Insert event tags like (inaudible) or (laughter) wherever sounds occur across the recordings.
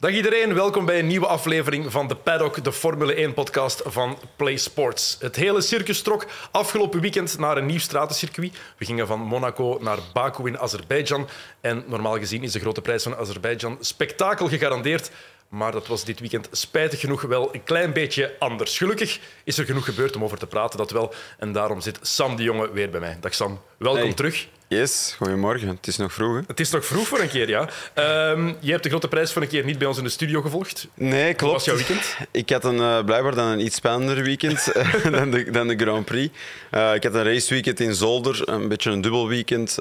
Dag iedereen, welkom bij een nieuwe aflevering van de Paddock, de Formule 1-podcast van Play Sports. Het hele circus trok afgelopen weekend naar een nieuw stratencircuit. We gingen van Monaco naar Baku in Azerbeidzjan. En normaal gezien is de grote prijs van Azerbeidzjan spektakel gegarandeerd. Maar dat was dit weekend spijtig genoeg wel een klein beetje anders. Gelukkig is er genoeg gebeurd om over te praten, dat wel. En daarom zit Sam de Jonge weer bij mij. Dag Sam, welkom Hey. terug. Yes, goedemorgen. Het is nog vroeg. Hè? Het is nog vroeg voor een keer, ja. Ehm, je hebt de grote prijs voor een keer niet bij ons in de studio gevolgd. Nee, klopt. was jouw weekend? Ik had een, eh, blijkbaar dan een iets spannender weekend (laughs) eh, dan, de, dan de Grand Prix. Eh, ik had een raceweekend in Zolder, een beetje een dubbel weekend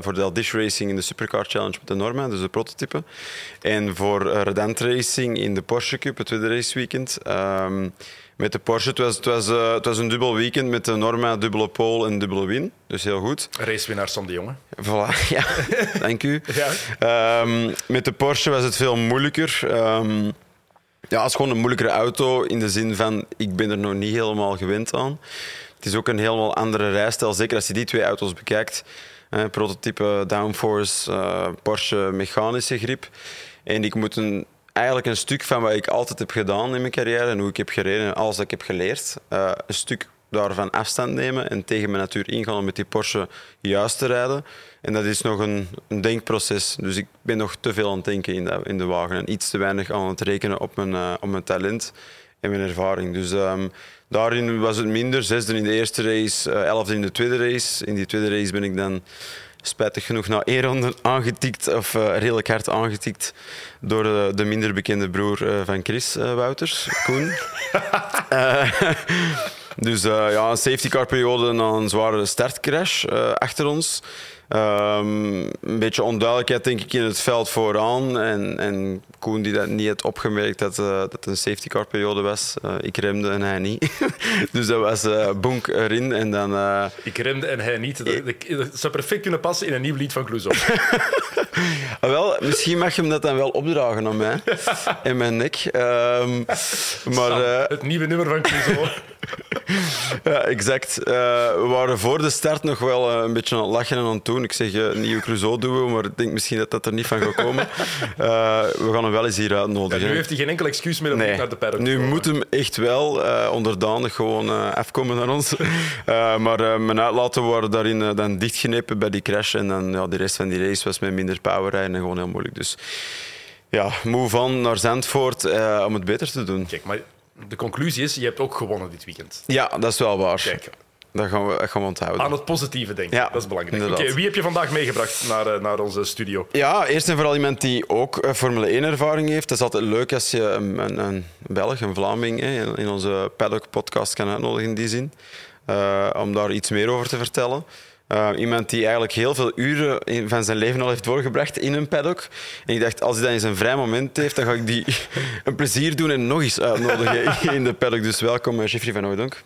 voor de Aldish Racing in de Supercar Challenge met de Norma, dus de prototype. En voor Redent Racing in de Porsche Cup, het tweede raceweekend. Ehm, met de Porsche, het was, het, was, eh, het was een dubbel weekend met de Norma, dubbele pole en dubbele win. Dus heel goed. Racewinnaar Sam de Jonge. Voilà, (laughs) ja, dank u. Ja. Ehm, met de Porsche was het veel moeilijker. Ehm, ja, het is gewoon een moeilijkere auto in de zin van ik ben er nog niet helemaal gewend aan. Het is ook een helemaal andere rijstijl, zeker als je die twee auto's bekijkt. Eh, prototype downforce, eh, Porsche mechanische grip. En ik moet een, eigenlijk een stuk van wat ik altijd heb gedaan in mijn carrière en hoe ik heb gereden, alles dat ik heb geleerd, eh, een stuk daarvan afstand nemen en tegen mijn natuur ingaan om met die Porsche juist te rijden. En dat is nog een, een denkproces. Dus ik ben nog te veel aan het denken in de, in de wagen en iets te weinig aan het rekenen op mijn, eh, op mijn talent en mijn ervaring. Dus ehm, daarin was het minder. Zesde in de eerste race, eh, elfde in de tweede race. In die tweede race ben ik dan spijtig genoeg na één ronde aangetikt, of eh, redelijk hard aangetikt, door de, de minder bekende broer eh, van Chris eh, Wouters, Koen. (laughs) Eh, (laughs) dus eh, ja, een safety car periode na een zware startcrash eh, achter ons. Ehm, een beetje onduidelijkheid denk ik in het veld vooraan. En, en Koen die dat niet had opgemerkt dat, eh, dat het een safety car periode was. Eh, ik remde en hij niet. (laughs) dus dat was eh bonk erin. En dan... Ik remde en hij niet. Dat, dat zou perfect kunnen passen in een nieuw lied van Clouseau. (laughs) Ah, wel, misschien mag je hem dat dan wel opdragen aan mij (laughs) en mijn nek. Ehm, maar het nieuwe nummer van Clouseau. ja, exact. We waren voor de start nog wel een beetje aan het lachen en aan het doen. Ik zeg eh, nieuwe Crusoe doen we, maar ik denk misschien dat dat er niet van gaat komen. (laughs) Eh, we gaan hem wel eens hier Ja, uitnodigen. nu heeft hij geen enkel excuus meer om niet Nee, naar de paddock te nu moet hem echt wel eh, onderdanig gewoon afkomen naar ons. (laughs) Maar mijn uitlaten waren daarin dan dichtgenepen bij die crash. En dan ja, de rest van die race was met minder power rijden en gewoon heel moeilijk. Dus ja, move on naar Zandvoort om het beter te doen. Kijk, maar de conclusie is, je hebt ook gewonnen dit weekend. Ja, dat is wel waar. Kijk, Dat gaan we, dat gaan we onthouden. aan het positieve denken. Ja, dat is belangrijk. Oké, wie heb je vandaag meegebracht naar, eh, naar onze studio? Ja, eerst en vooral iemand die ook eh, Formule 1-ervaring heeft. Het is altijd leuk als je een, een, een Belg, een Vlaming, hè, in- onze Paddock-podcast kan uitnodigen in die zin. Eh, om daar iets meer over te vertellen. Iemand die eigenlijk heel veel uren in- van zijn leven al heeft doorgebracht in een paddock. En ik dacht, als hij dan eens een vrij moment heeft, dan ga ik die (laughs) een plezier doen en nog eens uitnodigen (laughs) in de paddock. Dus welkom, Jeffrey van Oudonk.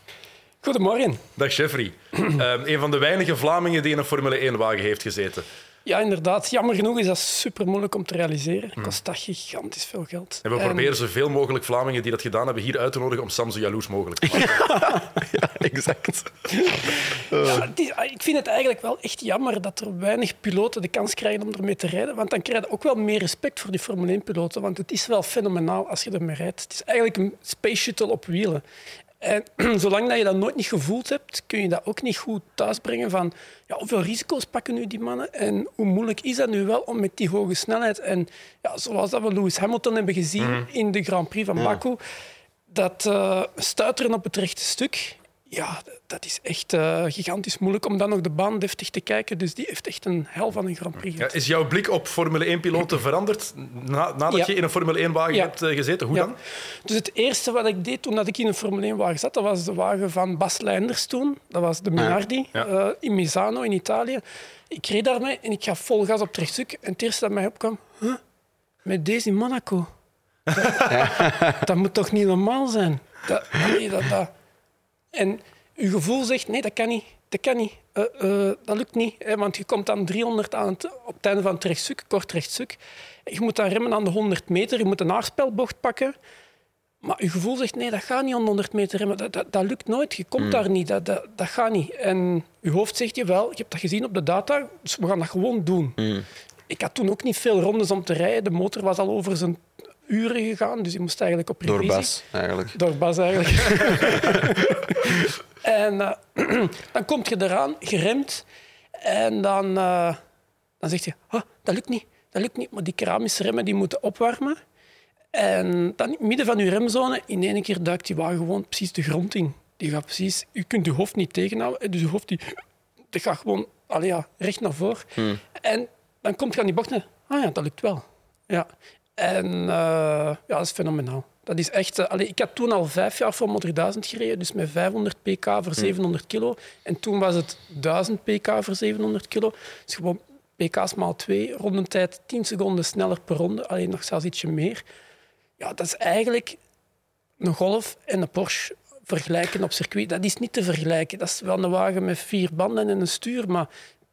Goedemorgen. Dag Jeffrey. (clears throat) Ehm, een van de weinige Vlamingen die in een Formule 1-wagen heeft gezeten. Ja, inderdaad. Jammer genoeg is dat super moeilijk om te realiseren. Kost dat gigantisch veel geld. En we En- proberen zoveel mogelijk Vlamingen die dat gedaan hebben hier uit te nodigen om Sam zo jaloers mogelijk te maken. (laughs) Ja, exact. Ja, is- ik vind het eigenlijk wel echt jammer dat er weinig piloten de kans krijgen om ermee te rijden. Want dan krijg je ook wel meer respect voor die Formule 1-piloten. Want het is wel fenomenaal als je ermee rijdt. Het is eigenlijk een space shuttle op wielen. En (clears throat) zolang dat je dat nooit niet gevoeld hebt, kun je dat ook niet goed thuisbrengen van ja, hoeveel risico's pakken nu die mannen en hoe moeilijk is dat nu wel om met die hoge snelheid? En ja, zoals dat we Lewis Hamilton hebben gezien in de Grand Prix van Baku, dat eh, stuiteren op het rechte stuk, ja, dat is echt eh, gigantisch moeilijk om dan nog de baan deftig te kijken. Dus die heeft echt een hel van een Grand Prix Ja, is jouw blik op Formule 1-piloten (clears throat) veranderd na- nadat Ja. je in een Formule 1-wagen Ja. hebt eh, gezeten? Hoe Ja. dan? Dus het eerste wat ik deed toen dat ik in een Formule 1-wagen zat, dat was de wagen van Bas Leinders toen. Dat was de Minardi Ja. eh, in Misano in Italië. Ik reed daarmee en ik gaf vol gas op het rechtstuk. En het eerste dat mij opkwam, huh? met deze in Monaco. (laughs) Dat, dat moet toch niet normaal zijn? Dat, nee, dat, dat. En uw gevoel zegt, nee, dat kan niet. Dat kan niet. Eh, eh, dat lukt niet. Hè, want je komt dan 300 aan het, op het einde van het rechtstuk, kort rechtstuk. Je moet dan remmen aan de 100 meter. Je moet een naarspelbocht pakken. Maar je gevoel zegt, nee, dat gaat niet aan de 100 meter remmen. Dat, dat, dat lukt nooit. Je komt daar niet. Dat, dat, dat gaat niet. En je hoofd zegt je wel, je hebt dat gezien op de data, dus we gaan dat gewoon doen. Ik had toen ook niet veel rondes om te rijden. De motor was al over zijn uren gegaan, dus die moest eigenlijk op Door revisie. Bas, eigenlijk. Door Bas eigenlijk. (laughs) en eh, (clears throat) dan kom je eraan, geremd. En dan, eh, dan zeg je, oh, dat lukt niet, dat lukt niet. Maar die keramische remmen die moeten opwarmen. En dan in het midden van je remzone, in één keer duikt die wagen gewoon precies de grond in. Die gaat precies, je kunt je hoofd niet tegenhouden. Dus je hoofd die, die gaat gewoon allee, ja, recht naar voren. En dan komt je aan die bochten. Ah ja, dat lukt wel. Ja. En eh, ja, dat is fenomenaal. Dat is echt... allee, ik had toen al vijf jaar voor Motor 1000 gereden, dus met 500 pk voor 700 kilo. En toen was het 1000 pk voor 700 kilo. Dus gewoon pk's maal 2, rondentijd 10 seconden sneller per ronde. Alleen nog zelfs ietsje meer. Ja, dat is eigenlijk een Golf en een Porsche vergelijken op circuit. Dat is niet te vergelijken. Dat is wel een wagen met vier banden en een stuur, maar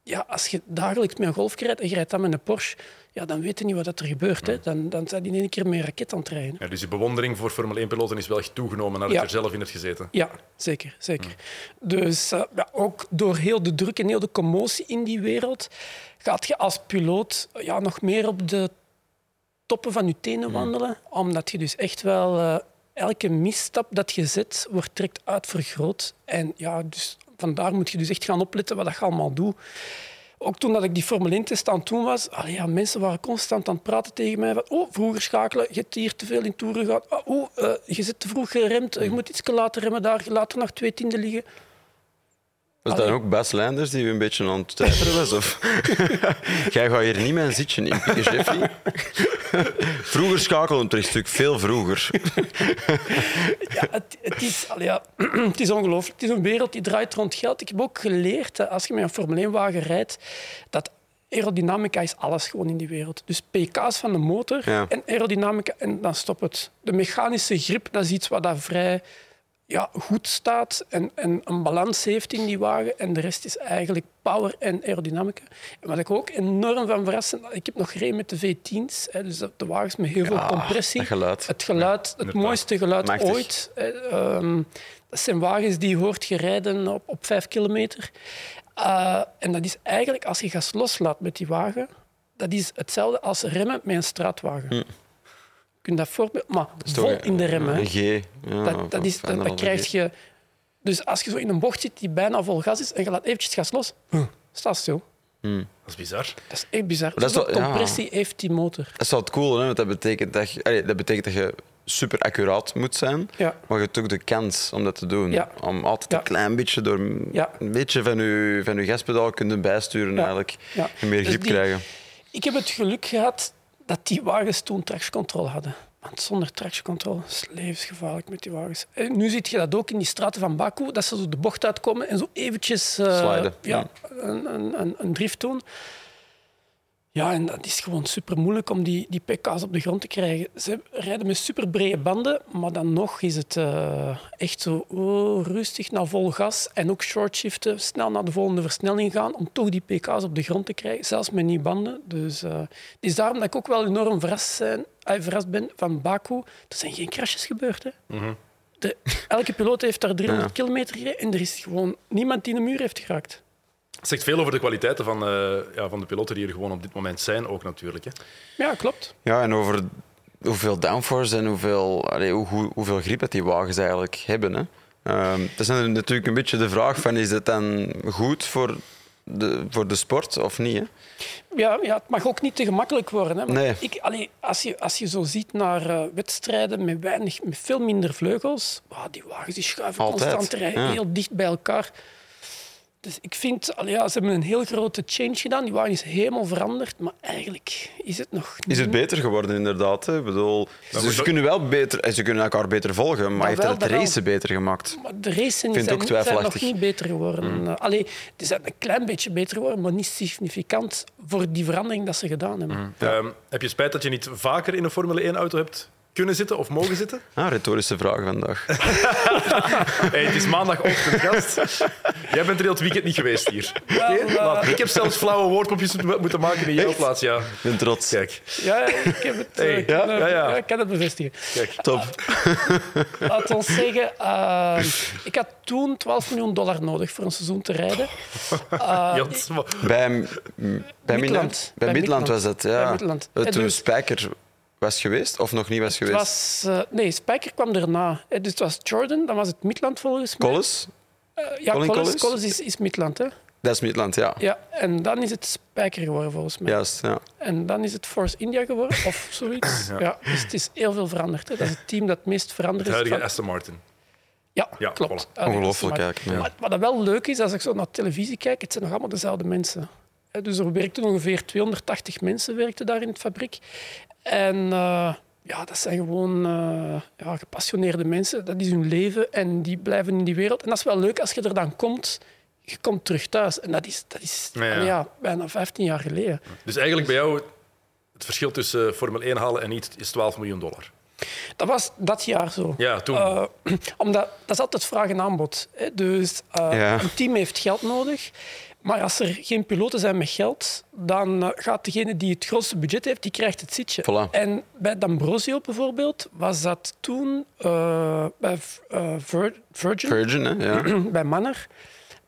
ja, als je dagelijks met een Golf rijdt en je rijdt dan met een Porsche, ja, dan weet je niet wat er gebeurt. Hè. Dan, dan zijn die in één keer met een raket aan het rijden. Ja, dus je bewondering voor Formule 1-piloten is wel echt toegenomen nadat Ja. je er zelf in hebt gezeten. Ja, zeker. zeker. Dus eh, ja, ook door heel de druk en heel de commotie in die wereld gaat je als piloot ja, nog meer op de toppen van je tenen wandelen. Omdat je dus echt wel eh, elke misstap dat je zet, wordt direct uitvergroot. En ja, dus vandaar moet je dus echt gaan opletten wat je allemaal doet. Ook toen dat ik die Formule 1-test aan het doen was, allee, ja, mensen waren constant aan het praten tegen mij. Van, oh, vroeger schakelen, je hebt hier te veel in toeren gehad. Ah, oh, eh, je zit te vroeg geremd, je moet iets later remmen daar, je laat er nog twee tienden liggen. Was dat ook Bas Leinders die u een beetje aan het was? Of? (laughs) Jij gaat hier niet mijn zitje in Jeffrey. (laughs) vroeger schakelen een terugstuk, veel vroeger. (laughs) Ja, het, het is, ja, (clears throat) het is ongelooflijk. Het is een wereld die draait rond geld. Ik heb ook geleerd, dat als je met een Formule 1-wagen rijdt, dat aerodynamica is alles gewoon in die wereld. Dus pk's van de motor Ja. en aerodynamica, en dan stopt het. De mechanische grip, dat is iets wat daar vrij ja, goed staat en, en een balans heeft in die wagen. En de rest is eigenlijk power en aerodynamica. En wat ik ook enorm van verrassen, ik heb nog gereden met de V10's, hè, dus de, wagens met heel veel compressie. geluid. Het geluid, het mooiste geluid Machtig. ooit. hè. Ehm, dat zijn wagens die je hoort gereden op, op vijf kilometer. Uh, en dat is eigenlijk, als je gas loslaat met die wagen, dat is hetzelfde als remmen met een straatwagen. Je kunt dat voorbeeld, maar vol in de remmen. Een G. Ja, Dat, dat, is, dat, dat krijg je... Dus als je zo in een bocht zit die bijna vol gas is en je laat eventjes gas los, staat stil. Dat is bizar. Dat is echt bizar. dat ja. compressie heeft die motor. Dat is wel het cool, hè? want dat betekent dat je, allee, dat betekent dat je super accuraat moet zijn. Ja. Maar je hebt ook de kans om dat te doen. Ja. Om altijd Ja. een klein beetje door Ja. een beetje van je, van je gaspedaal kunnen bijsturen Ja. eigenlijk. Ja. En meer Dus grip die- krijgen. Ik heb het geluk gehad dat die wagens toen tractioncontrole hadden. Want zonder tractioncontrole is het levensgevaarlijk met die wagens. En nu zie je dat ook in die straten van Baku, dat ze zo de bocht uitkomen en zo eventjes eh, ja, een, een, een, een drift doen. Ja, en dat is gewoon super moeilijk om die, die pk's op de grond te krijgen. Ze rijden met super brede banden, maar dan nog is het eh, echt zo oh, rustig naar vol gas en ook shortshiften, snel naar de volgende versnelling gaan om toch die pk's op de grond te krijgen, zelfs met nieuwe banden. Dus eh, het is daarom dat ik ook wel enorm verrast, zijn, eh, verrast ben van Baku. Er zijn geen crashes gebeurd. Hè. De, elke piloot heeft daar 300 kilometer gereden en er is gewoon niemand die de muur heeft geraakt. Het zegt veel over de kwaliteiten van, eh, ja, van de piloten die er gewoon op dit moment zijn, ook natuurlijk. Hè. Ja, klopt. Ja, en over hoeveel downforce en hoeveel, allee, hoe, hoe- hoeveel grip dat die wagens eigenlijk hebben. Hè. Ehm, dat is natuurlijk een beetje de vraag van is het dan goed voor de, voor de sport of niet? Hè? Ja, ja, het mag ook niet te gemakkelijk worden. Hè. Nee. Ik, allee, als, je, als je zo ziet naar eh, wedstrijden met, weinig, met veel minder vleugels, die wagens die schuiven Altijd, constant rijden, ja. heel dicht bij elkaar. Dus ik vind, ja, ze hebben een heel grote change gedaan. Die wagen is helemaal veranderd, maar eigenlijk is het nog Is het beter geworden, inderdaad? Hè? Ik bedoel, ze, kunnen wel beter, eh, ze kunnen elkaar beter volgen, maar heeft wel, het het dat wel. racen beter gemaakt? Maar de races zijn, het ook niet- zijn nog niet beter geworden. Mm. Allee, die zijn een klein beetje beter geworden, maar niet significant voor die verandering dat ze gedaan hebben. Ehm, heb je spijt dat je niet vaker in een Formule 1-auto hebt kunnen zitten of mogen zitten? (laughs) Ah, retorische vraag vandaag. (laughs) Hey, het is maandagochtend, gast. Jij bent er heel het weekend niet geweest hier. Laat- Ik heb zelfs flauwe woordpopjes moeten maken in jouw Echt? plaats. Ja. Ik ben trots. Kijk, Ja, ik heb het. eh, Hey, ik kan, ja? Ja, ja. ik kan het bevestigen. kijk. Top. (laughs) Laat ons zeggen, eh, ik had toen 12 miljoen dollar nodig voor een seizoen te rijden. Eh, dat wel- Bij, bij Midland, bij Bij Midland Midland. was het, ja. Bij Midland. Het En toen dus- Spijker was geweest of nog niet was Het geweest? was, eh, nee, Spijker kwam daarna. Eh, Dus het was Jordan, dan was het Midland volgens mij. Collis? Eh, ja, Colin Collis, Collins? Collis is, is Midland, hè? Dat is Midland, ja. Ja, en dan is het Spijker geworden volgens mij. Juist, ja. En dan is het Force India geworden, of zoiets. (laughs) ja. dus het is heel veel veranderd. Hè. Dat is het team dat het meest veranderd Het is. huidige van- Aston Martin. Ja, Ja, klopt. Ongelooflijk eigenlijk, ja. Maar wat wel leuk is, als ik zo naar televisie kijk, het zijn nog allemaal dezelfde mensen. Dus er werkten ongeveer 280 mensen werkten daar in de fabriek. En eh, ja, dat zijn gewoon eh, ja, gepassioneerde mensen. Dat is hun leven en die blijven in die wereld. En dat is wel leuk als je er dan komt. Je komt terug thuis. En dat is, dat is Ja, ja. ja, bijna 15 jaar geleden. Dus eigenlijk bij jou, het verschil tussen Formule 1 halen en niet is 12 miljoen dollar. Dat was dat jaar zo. Ja, toen. Eh, (clears throat) omdat dat is altijd vraag en aanbod. Hè. Dus eh, Ja. een team heeft geld nodig. Maar als er geen piloten zijn met geld, dan eh, gaat degene die het grootste budget heeft, die krijgt het zitje. Voilà. En bij D'Ambrosio bijvoorbeeld was dat toen eh, bij eh, Vir- Virgin, Virgin, hè? Ja. (clears throat) bij Manner,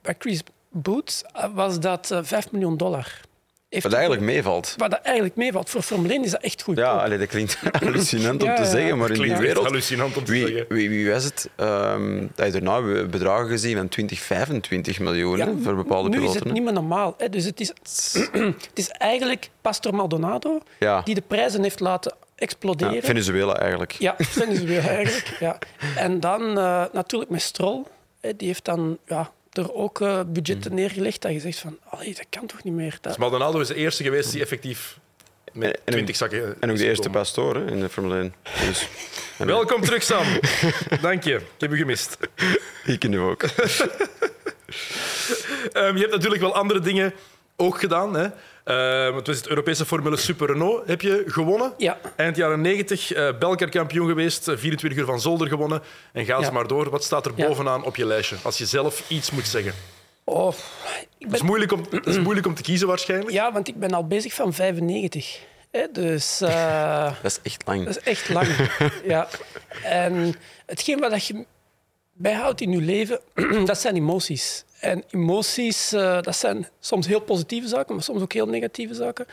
bij Chris Boots, was dat eh 5 miljoen dollar. Heeft Wat eigenlijk meevalt. Wat dat eigenlijk meevalt. Voor Formule 1 is dat echt goed. Ja, allee, dat klinkt (laughs) hallucinant om te ja. zeggen, maar in die wereld... hallucinant om te Wie, zeggen. wie, wie was het? Ehm dat je daarna bedragen gezien van 20, 25 miljoen voor bepaalde nu piloten. is het niet meer normaal. Hè. Dus het is, (clears throat) het is eigenlijk Pastor Maldonado Ja. die de prijzen heeft laten Ja, exploderen. Venezuela eigenlijk. Ja, (laughs) Venezuela eigenlijk. Ja. En dan eh, natuurlijk met Stroll. Hè, die heeft dan ja, er ook eh, budgetten neergelegd dat je zegt van, allee, dat kan toch niet meer. Dat, Dus Maldonado is de eerste geweest die effectief met en 20 ook- zakken. En ook de eerste pastoor hè, in de Formule 1. Dus, en (laughs) Welkom terug, Sam. (laughs) Dank je. Ik heb u gemist. Ik nu ook. (laughs) Ehm, je hebt natuurlijk wel andere dingen ook gedaan. Hè? Ehm, het was het Europese Formule Super Renault. Heb je gewonnen? Ja. Eind jaren 90, eh Belker kampioen geweest, eh, 24 uur van Zolder gewonnen. En ga ze Ja. maar door. Wat staat er Ja. bovenaan op je lijstje? Als je zelf iets moet zeggen. Oh, ik Dat is ben, moeilijk om, dat is moeilijk om te kiezen waarschijnlijk. ja, want ik ben al bezig van 95. Hè, dus (laughs) eh, Dat is echt lang. dat is echt lang. (laughs) ja. En hetgeen wat je bijhoudt in je leven, (clears throat) dat zijn emoties. En emoties, eh, dat zijn soms heel positieve zaken, maar soms ook heel negatieve zaken.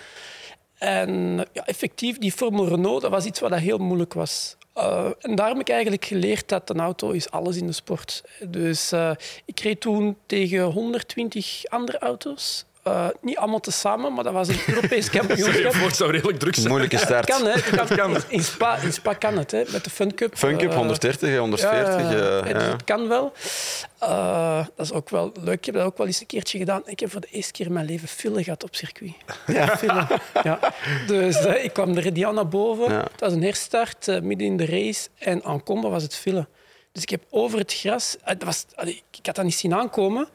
En ja, effectief, die Formule Renault, dat was iets wat dat heel moeilijk was. Eh, en daar heb ik eigenlijk geleerd dat een auto is alles in de sport. Dus eh, ik reed toen tegen 120 andere auto's. Eh, niet allemaal tezamen, maar dat was een Europees kampioenschap. voor, het zou redelijk druk zijn. Moeilijke start. Kan, hè? Dat kan. In, Spa, in Spa kan het, hè? met de Fun Cup. Fun Cup Eh, 130, 140. ja, eh, ja, dus ja. Het kan wel. Eh, dat is ook wel leuk. Ik heb dat ook wel eens een keertje gedaan. Ik heb voor de eerste keer in mijn leven file gehad op circuit. Ja. (laughs) File. Ja. Dus eh, ik kwam de Redian naar boven. Ja. Het was een herstart, eh, midden in de race. En aan Combo was het file. Dus ik heb over het gras... eh, dat was, ik had dat niet zien aankomen.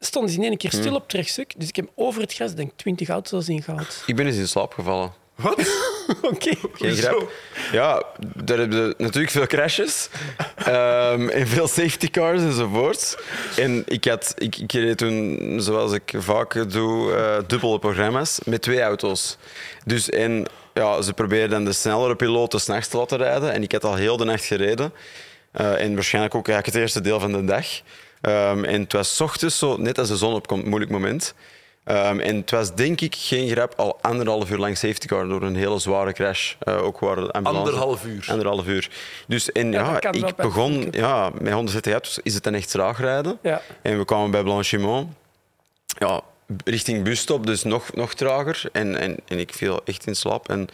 Stonden ze in één keer Hmm. stil op het rechtstuk. Dus ik heb over het gras, denk ik, 20 auto's ingehaald. Ik ben eens in slaap gevallen. Wat? (laughs) Oké. Geen grap. Ja, daar hebben we natuurlijk veel crashes ehm, en veel safety cars enzovoort. En ik, had, ik, ik reed toen, zoals ik vaak doe, eh, dubbele programma's met twee auto's. Dus en, ja, ze probeerden dan de snellere piloten s'nachts te laten rijden. En ik had al heel de nacht gereden. Eh, en waarschijnlijk ook eigenlijk het eerste deel van de dag. Ehm, en het was ochtends, zo, net als de zon opkomt, moeilijk moment. Ehm, en het was denk ik geen grap al anderhalf uur lang safety car door een hele zware crash. Eh, ook waar de ambulance... Anderhalf uur. Anderhalf uur. Dus en Ja, ik begon ja, met 130 auto's is het dan echt traag rijden. Ja. En we kwamen bij Blanchiment. Ja, richting busstop, dus nog, nog trager. En, en, en ik viel echt in slaap. En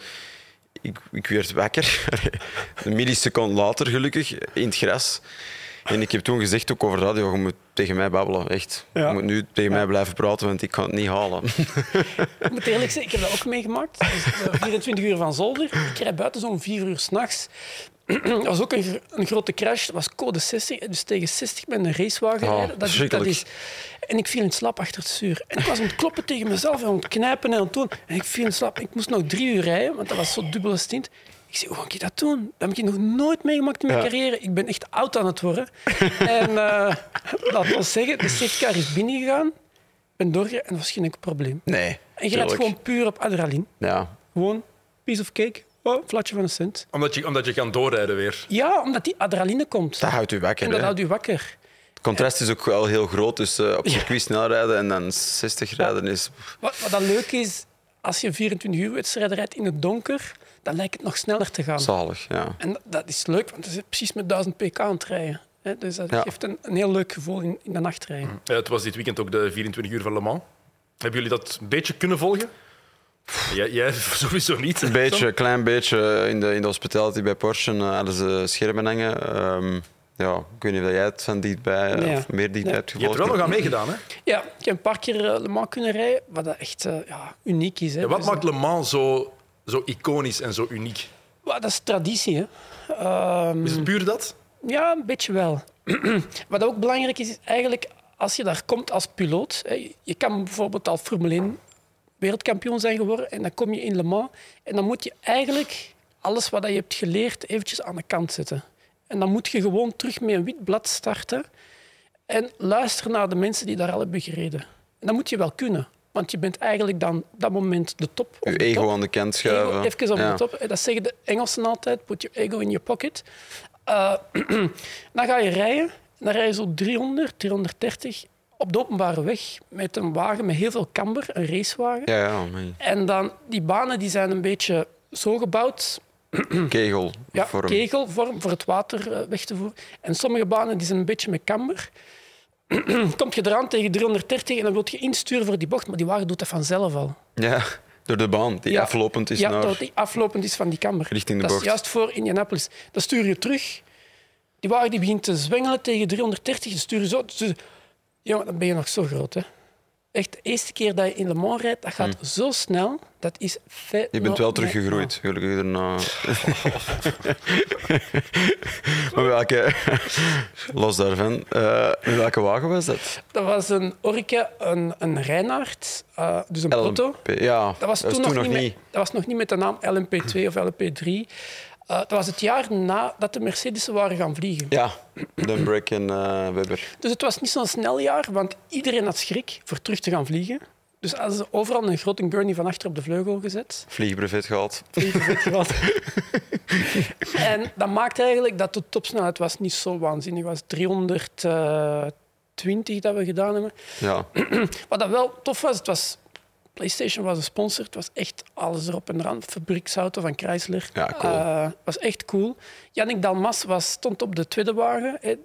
ik, ik werd wakker, (laughs) een milliseconde later gelukkig, in het gras. En ik heb toen gezegd ook over radio, je moet tegen mij babbelen, echt. Ja. Je moet nu tegen mij blijven praten, want ik kan het niet halen. Ik moet eerlijk zeggen, ik heb dat ook meegemaakt. Dus, eh, 24 uur van Zolder. Ik rijd buiten zo'n 4 uur s'nachts. Dat (clears throat) was ook een, een grote crash. Dat was code 60. Dus tegen 60 met een racewagen Oh, rijden. Dat, is- dat is... En ik viel in slaap achter het stuur. En ik was aan het kloppen tegen mezelf en aan het knijpen en aan het doen. En ik viel in slaap. Ik moest nog drie uur rijden, want dat was zo'n dubbele stint. Ik zei, hoe ga ik dat doen? Dat heb ik nog nooit meegemaakt in mijn Ja. carrière. Ik ben echt oud aan het worden. (laughs) en uh, laat ons zeggen, de safety car is binnengegaan. Ik ben doorgereden en dat was geen enkel probleem. Nee. En je rijdt gewoon puur op adrenaline. Ja. Gewoon piece of cake. Oh, flatje van een cent. Omdat je, omdat je kan doorrijden weer. Ja, omdat die adrenaline komt. Dat houdt u wakker. en dat hè. houdt u wakker. Het contrast is ook wel heel groot. Dus eh, op circuit snel rijden en dan 60 rijden is... Wat, wat dan leuk is, als je een 24 uur wedstrijd rijdt in het donker, dan lijkt het nog sneller te gaan. Zalig, ja. En dat, dat is leuk, want het is precies met 1000 pk aan het rijden. Hè? Dus dat Ja. geeft een, een heel leuk gevoel in, in de nachtrijden. Eh, het was dit weekend ook de 24 uur van Le Mans. Hebben jullie dat een beetje kunnen volgen? Jij, jij (laughs) sowieso niet. Een beetje, een klein beetje in de, in de hospitality bij Porsche eh, hadden ze schermen hangen. Ehm, ja, ik weet niet of jij het van dichtbij eh, Nee. of meer dichtbij Nee. hebt Je hebt gevolgd. er wel nog aan meegedaan, hè? Ja, ik heb een paar keer eh, Le Mans kunnen rijden, wat dat echt ja, uniek is. Hè. Ja, wat Dus, maakt Le Mans zo, zo iconisch en zo uniek? Dat is traditie. Hè. Ehm, Is het puur dat? Ja, een beetje wel. (clears throat) Wat ook belangrijk is, is eigenlijk als je daar komt als piloot. Hè, je kan bijvoorbeeld al Formule 1 wereldkampioen zijn geworden en dan kom je in Le Mans en dan moet je eigenlijk alles wat je hebt geleerd eventjes aan de kant zetten. En dan moet je gewoon terug met een wit blad starten en luisteren naar de mensen die daar al hebben gereden. En dat moet je wel kunnen, want je bent eigenlijk dan op dat moment de top. Je ego top. aan de kant schuiven. Ego, even op Ja. de top. Eh, Dat zeggen de Engelsen altijd. Put your ego in your pocket. Eh, (clears throat) dan ga je rijden. Dan rij je zo 300, 330 op de openbare weg met een wagen met heel veel camber, een racewagen. Ja, ja. En dan, die banen die zijn een beetje zo gebouwd, (clears throat) kegel. ja, vorm. kegelvorm, voor het water eh, weg te voeren. En sommige banen die zijn een beetje met camber. (clears throat) Komt je eraan tegen 330 en dan wil je insturen voor die bocht, maar die wagen doet dat vanzelf al. Ja, door de baan die Ja. aflopend is ja, naar... dat die aflopend is van die kamer. Richting de dat bocht. is juist voor Indianapolis. Dan stuur je terug. Die wagen die begint te zwengelen tegen 330. Dan stuur je zo. Dus, jongen, dan ben je nog zo groot. Hè. Echt, de eerste keer dat je in Le Mans rijdt, dat gaat zo snel. Dat is. Hmm. Je bent wel teruggegroeid, gelukkig daarna. (laughs) (laughs) maar welke... Los daarvan. eh, welke wagen was dat? Dat was een Orica, een, een Reinaard, eh, dus een proto. LMP. Ja, Dat was toen, nog, niet niet. Met, dat was nog niet met de naam LMP2 of LMP3. Eh, dat was het jaar nadat de Mercedes'en waren gaan vliegen. Ja, Dunbrick en eh, Webber. Dus het was niet zo'n snel jaar, want iedereen had schrik voor terug te gaan vliegen. Dus hadden ze overal een grote gurney van achter op de vleugel gezet. Vliegbrevet gehad. Vliegen (laughs) gehad. en dat maakte eigenlijk dat de topsnelheid was niet zo waanzinnig was. 320 dat we gedaan hebben. Ja, (clears throat) Wat dat wel tof was, het was... PlayStation was een sponsor. Het was echt alles erop en eraan. Fabrieksauto van Chrysler. Ja, cool. Eh, was echt cool. Yannick Dalmas was, stond op de tweede wagen. hè.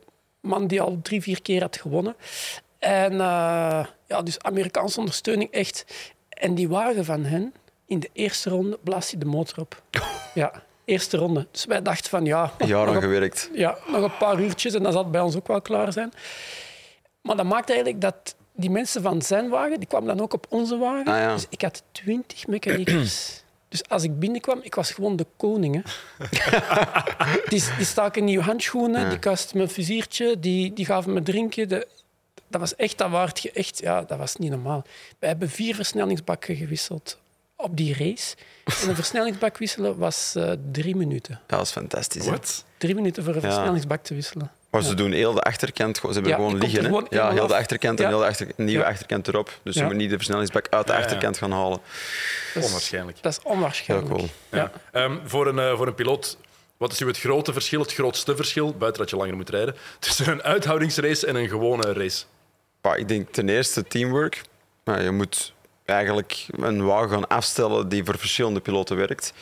man die al drie, vier keer had gewonnen. En eh, ja, dus Amerikaanse ondersteuning echt. En die wagen van hen, in de eerste ronde blaast hij de motor op. (laughs) Ja, eerste ronde. Dus wij dachten van ja... aan een- gewerkt. ja, nog een paar uurtjes en dan zal het bij ons ook wel klaar zijn. Maar dat maakte eigenlijk dat die mensen van zijn wagen, die kwamen dan ook op onze wagen. Ah, ja. Dus ik had twintig mechaniekers. (clears throat) Dus als ik binnenkwam, ik was gewoon de koning. Hè. (laughs) die, die staken nieuwe handschoenen, die kasten me een viziertje, die, die gaven me drinken. De, dat was echt, dat waard je echt, ja, dat was niet normaal. We hebben vier versnellingsbakken gewisseld op die race. En een versnellingsbak wisselen was eh, drie minuten. Dat is fantastisch. Wat? Drie minuten voor een Ja. versnellingsbak te wisselen. Maar ze doen heel de achterkant, ze hebben Ja, gewoon liggen. Hè? Ja, heel de achterkant en Ja. heel de achter, nieuwe Ja. achterkant erop. Dus ze Ja. moeten niet de versnellingsbak uit de Ja, ja. achterkant gaan halen. Dat is, Onwaarschijnlijk. dat is onwaarschijnlijk. Heel cool. Ja. Ehm, voor, een, eh, voor een piloot, wat is nu het grote verschil, het grootste verschil, buiten dat je langer moet rijden, (laughs) tussen een uithoudingsrace en een gewone race? Ik denk ten eerste teamwork. Maar je moet eigenlijk een wagen gaan afstellen die voor verschillende piloten werkt.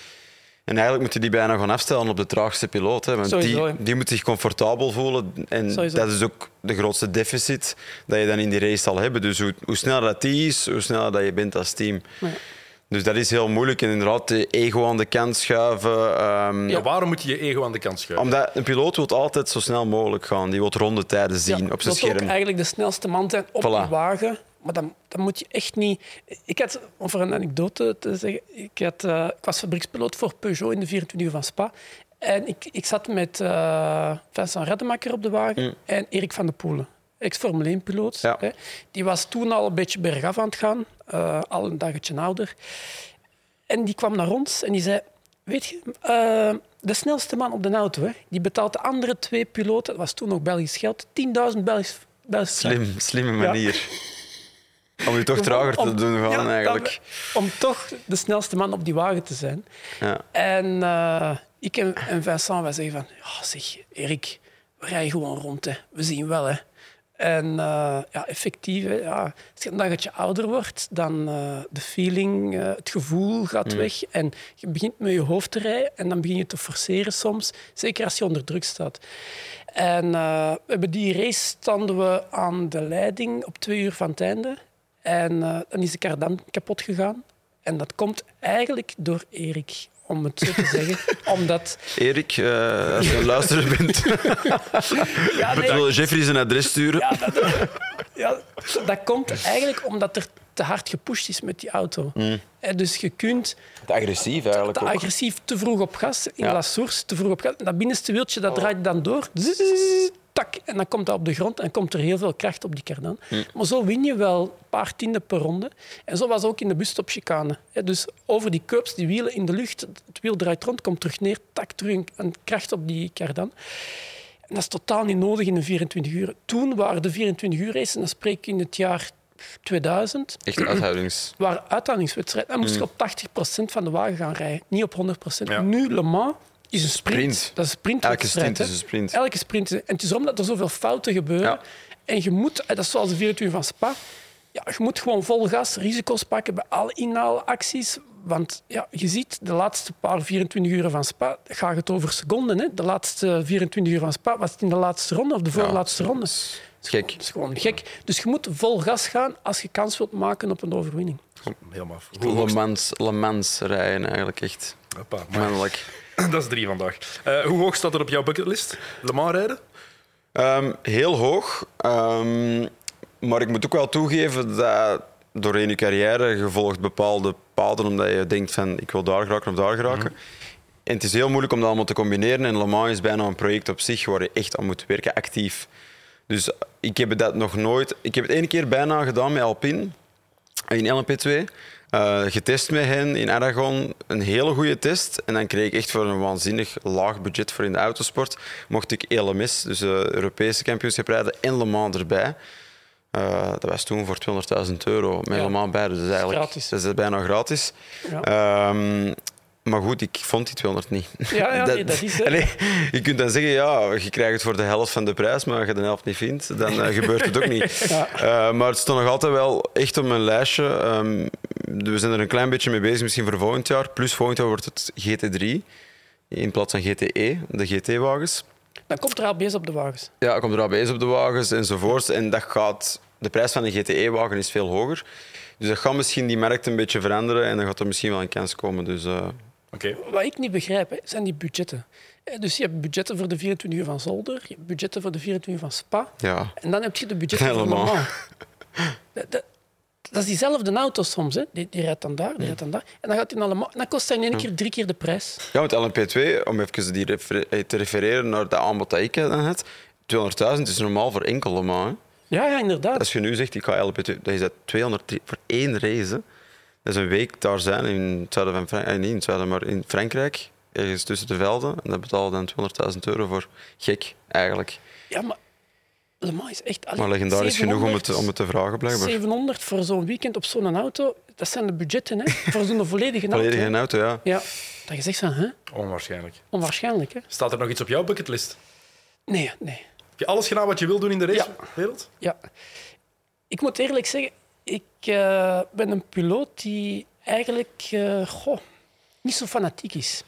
En eigenlijk moet je die bijna gaan afstellen op de traagste piloot. Hè, want Sowieso, die, die moet zich comfortabel voelen. En Sowieso. dat is ook de grootste deficit dat je dan in die race zal hebben. Dus hoe, hoe sneller dat die is, hoe sneller dat je bent als team. Ja. Dus dat is heel moeilijk. En inderdaad, de ego aan de kant schuiven. ehm, Ja, waarom moet je je ego aan de kant schuiven? Omdat een piloot wil altijd zo snel mogelijk gaan. Die wil rondetijden zien Ja, op zijn wil ook scherm. eigenlijk de snelste man zijn op Voilà. die wagen. Maar dan, dan moet je echt niet... Ik had, om voor een anekdote te zeggen, ik, had, eh, ik was fabriekspiloot voor Peugeot in de 24 uur van Spa. En ik, ik zat met eh Vincent Rademacher op de wagen en Erik van de Poelen, ex-Formule 1-piloot. Ja. hè. Die was toen al een beetje bergaf aan het gaan, eh, al een dagetje ouder. En die kwam naar ons en die zei... Weet je, de snelste man op de auto, hè, die betaalt de andere twee piloten, dat was toen nog Belgisch geld, 10.000 Belgisch, Belgisch Slim, slimme manier. (laughs) Om je toch trager te doen ja, eigenlijk. om toch de snelste man op die wagen te zijn. Ja. En eh, ik en, en Vincent, wij zeggen van... Ja, zeg, Erik, we rijden gewoon rond. Hè. We zien wel, hè. En uh, ja, effectief, hè, ja, als je een dagetje ouder wordt, dan uh, de feeling, uh, het gevoel gaat mm. weg. En je begint met je hoofd te rijden en dan begin je te forceren soms. Zeker als je onder druk staat. En we hebben die race standen we aan de leiding op twee uur van het einde. En dan is de kardan kapot gegaan. En dat komt eigenlijk door Erik om het zo te (laughs) zeggen. Omdat... Erik, uh, als je een luisteraar bent, (laughs) ja, nee. Jeffrey zijn adres sturen. Ja dat, ja, dat komt eigenlijk omdat er te hard gepusht is met die auto. Mm. Dus je kunt... Te agressief eigenlijk Te, te agressief, te vroeg op gas, in ja. la source, te vroeg op gas. Dat binnenste wieltje dat draait dan door. Tak, en dan komt dat op de grond en komt er heel veel kracht op die kardan. Mm. Maar zo win je wel een paar tienden per ronde. En zo was ook in de busstopchicane. Dus over die curbs, die wielen in de lucht, het wiel draait rond, komt terug neer, tak, terug een kracht op die kardan. En dat is totaal niet nodig in de 24 uur. Toen waren de 24 uur races, en dan spreek ik in het jaar 2000. Echt uithoudings. (clears throat) Waren uithoudingswedstrijden. Dan moest je op 80% van de wagen gaan rijden, niet op 100%. Nu, Le Mans is een sprint. Dat is een sprint. Elke sprint is een sprint. Elke sprint. En het is omdat er zoveel fouten gebeuren. En je moet, dat is zoals de 24 van Spa, ja, je moet gewoon vol gas risico's pakken bij alle inhaalacties. Want ja, je ziet, de laatste paar 24 uur van Spa gaat het over seconden. Hè? De laatste 24 uur van Spa was het in de laatste ronde of de voorlaatste ronde. Dat is gek. Dat is gewoon gek. Dus je moet vol gas gaan als je kans wilt maken op een overwinning. Helemaal. Le Mans, Le Mans rijden eigenlijk echt. Hoppa, Mannelijk. (laughs) Dat is drie vandaag. Uh, hoe hoog staat er op jouw bucketlist? Le Mans rijden? Um, heel hoog. Um, maar ik moet ook wel toegeven dat doorheen je carrière je volgt bepaalde paden omdat je denkt van ik wil daar geraken of daar geraken. Mm En het is heel moeilijk om dat allemaal te combineren. En Le Mans is bijna een project op zich waar je echt aan moet werken, actief. Dus ik heb dat nog nooit... Ik heb het één keer bijna gedaan met Alpine in LMP2. Uh, getest met hen in Aragon. Een hele goede test. En dan kreeg ik echt voor een waanzinnig laag budget voor in de autosport. Mocht ik LMS, dus de Europese kampioenschap rijden, en Le Mans erbij. Uh, dat was toen voor 200.000 euro met ja. Le Mans bij. Dus dat is eigenlijk dat is bijna gratis. Ja. Um, maar goed, ik vond die 200 niet. Ja, ja (laughs) dat, dat is Allee, je kunt dan zeggen, ja, je krijgt het voor de helft van de prijs, maar als je de helft niet vindt, dan uh, gebeurt het ook niet. (laughs) Ja. Uh, maar het stond nog altijd wel echt op mijn lijstje. Um, we zijn er een klein beetje mee bezig, misschien voor volgend jaar. Plus volgend jaar wordt het GT3 in plaats van GTE, de GT-wagens. Dan komt er ABS op de wagens. Ja, dan komt er ABS op de wagens enzovoort. En dat gaat, de prijs van een GTE-wagen is veel hoger. Dus dat gaat misschien die markt een beetje veranderen en dan gaat er misschien wel een kans komen. Dus, uh, wat ik niet begrijp, zijn die budgetten. Dus je hebt budgetten voor de 24 uur van Zolder, je hebt budgetten voor de 24 uur van Spa. Ja. En dan heb je de budgetten Helemaal. voor Dat, dat, dat, is diezelfde auto soms. Hè. Die, die rijdt dan daar, die rijdt dan daar. En dan, gaat hij allemaal, dan kost hij in één keer drie keer de prijs. Ja, met LMP2, om even die eh, te refereren naar de aanbod dat ik dan had, 200.000 is normaal voor enkel man. Ja, ja, inderdaad. Als je nu zegt, ik ga LMP2, dan is dat 200 voor één race is een week daar zijn in het zuiden van Frankrijk, eh, niet in het zuiden, maar in Frankrijk, ergens tussen de velden. En dat betalen dan 200.000 euro voor. Gek, eigenlijk. Ja, maar Le Mans is echt... Allee, maar legendarisch genoeg om het, om het te vragen, blijkbaar. 700 voor zo'n weekend op zo'n auto, dat zijn de budgetten, hè? voor zo'n (laughs) volledige auto. Volledige auto, ja. ja. Dat je zegt van, hè? Onwaarschijnlijk. Onwaarschijnlijk, hè? Staat er nog iets op jouw bucketlist? Nee, nee. Heb je alles gedaan wat je wil doen in de racewereld? Ja. ja. Ik moet eerlijk zeggen, ik uh, ben een piloot die eigenlijk uh, goh, niet zo fanatiek is.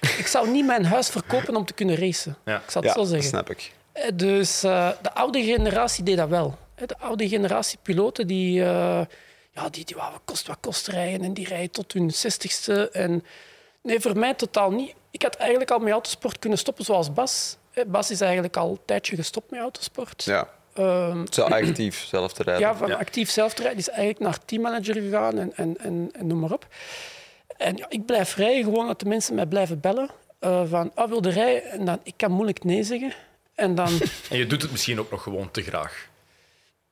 ik zou niet mijn huis verkopen om te kunnen racen. Ja. Ik zal het zo zeggen. snap ik. Eh, dus de oude generatie deed dat wel. De oude generatie piloten die, ja, die, die wou kost wat kost rijden en die rijden tot hun zestigste. En nee, voor mij totaal niet. Ik had eigenlijk al met autosport kunnen stoppen zoals Bas. Bas is eigenlijk al een tijdje gestopt met autosport. Ja. Um, Zo actief zelf te rijden. Ja, van actief zelf te rijden. is eigenlijk naar teammanager gegaan en, en, en, en noem maar op. En ja, ik blijf rijden, gewoon dat de mensen mij blijven bellen. Uh, van, ah, wil rijden? En dan, ik kan moeilijk nee zeggen. En, dan... (laughs) en je doet het misschien ook nog gewoon te graag.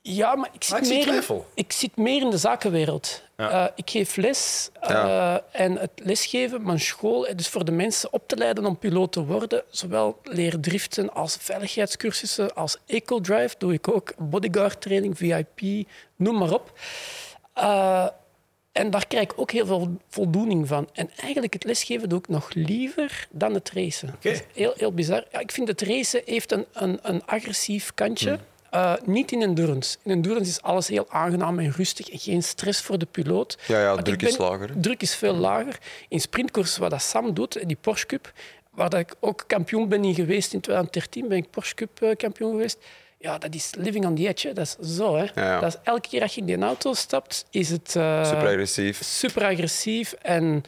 Ja, maar ik zit, meer, in, ik zit meer in de zakenwereld. Uh, ik geef les uh, en het lesgeven, mijn school, dus voor de mensen op te leiden om piloot te worden, zowel leren driften als veiligheidscursussen, als eco-drive doe ik ook, bodyguard training, VIP, noem maar op. Uh, en daar krijg ik ook heel veel voldoening van. En eigenlijk het lesgeven doe ik nog liever dan het racen. Okay. heel, heel bizar. Ja, ik vind het racen heeft een, een, een agressief kantje. Hmm. Uh, niet in endurance. In endurance is alles heel aangenaam en rustig en geen stress voor de piloot. Ja, ja druk is lager. Druk is veel lager. In sprintkoers, wat dat Sam doet, die Porsche Cup, waar dat ik ook kampioen ben in geweest in 2013, ben ik Porsche Cup uh, kampioen geweest. Ja, dat is living on the edge. Dat is zo. Hè. Dat is elke keer als je in die auto stapt, is het... Uh, super agressief. Super agressief en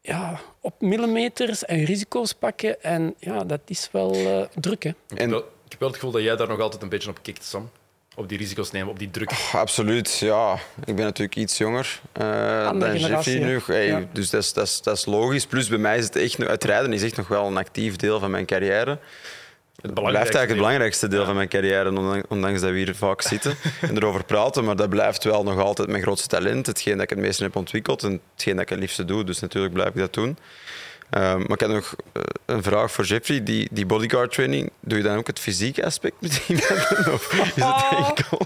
ja, op millimeters en risico's pakken. En ja, dat is wel uh, druk. Hè. En, ik heb wel het gevoel dat jij daar nog altijd een beetje op kikt, Sam. Op die risico's nemen, op die druk. Oh, absoluut, ja. Ik ben natuurlijk iets jonger uh, dan Jeffrey nu. Hey, Dus dat is, dat, is, dat is logisch. Plus bij mij is het echt... Het rijden is echt nog wel een actief deel van mijn carrière. Het blijft eigenlijk het belangrijkste deel van mijn carrière, ondanks dat we hier vaak zitten en erover praten. Maar dat blijft wel nog altijd mijn grootste talent. Hetgeen dat ik het meeste heb ontwikkeld en hetgeen dat ik het liefste doe. Dus natuurlijk blijf ik dat doen. Ehm, maar ik heb nog uh, een vraag voor Jeffrey. Die, die bodyguard training, doe je dan ook het fysieke aspect met iemand? (laughs) of is het enkel?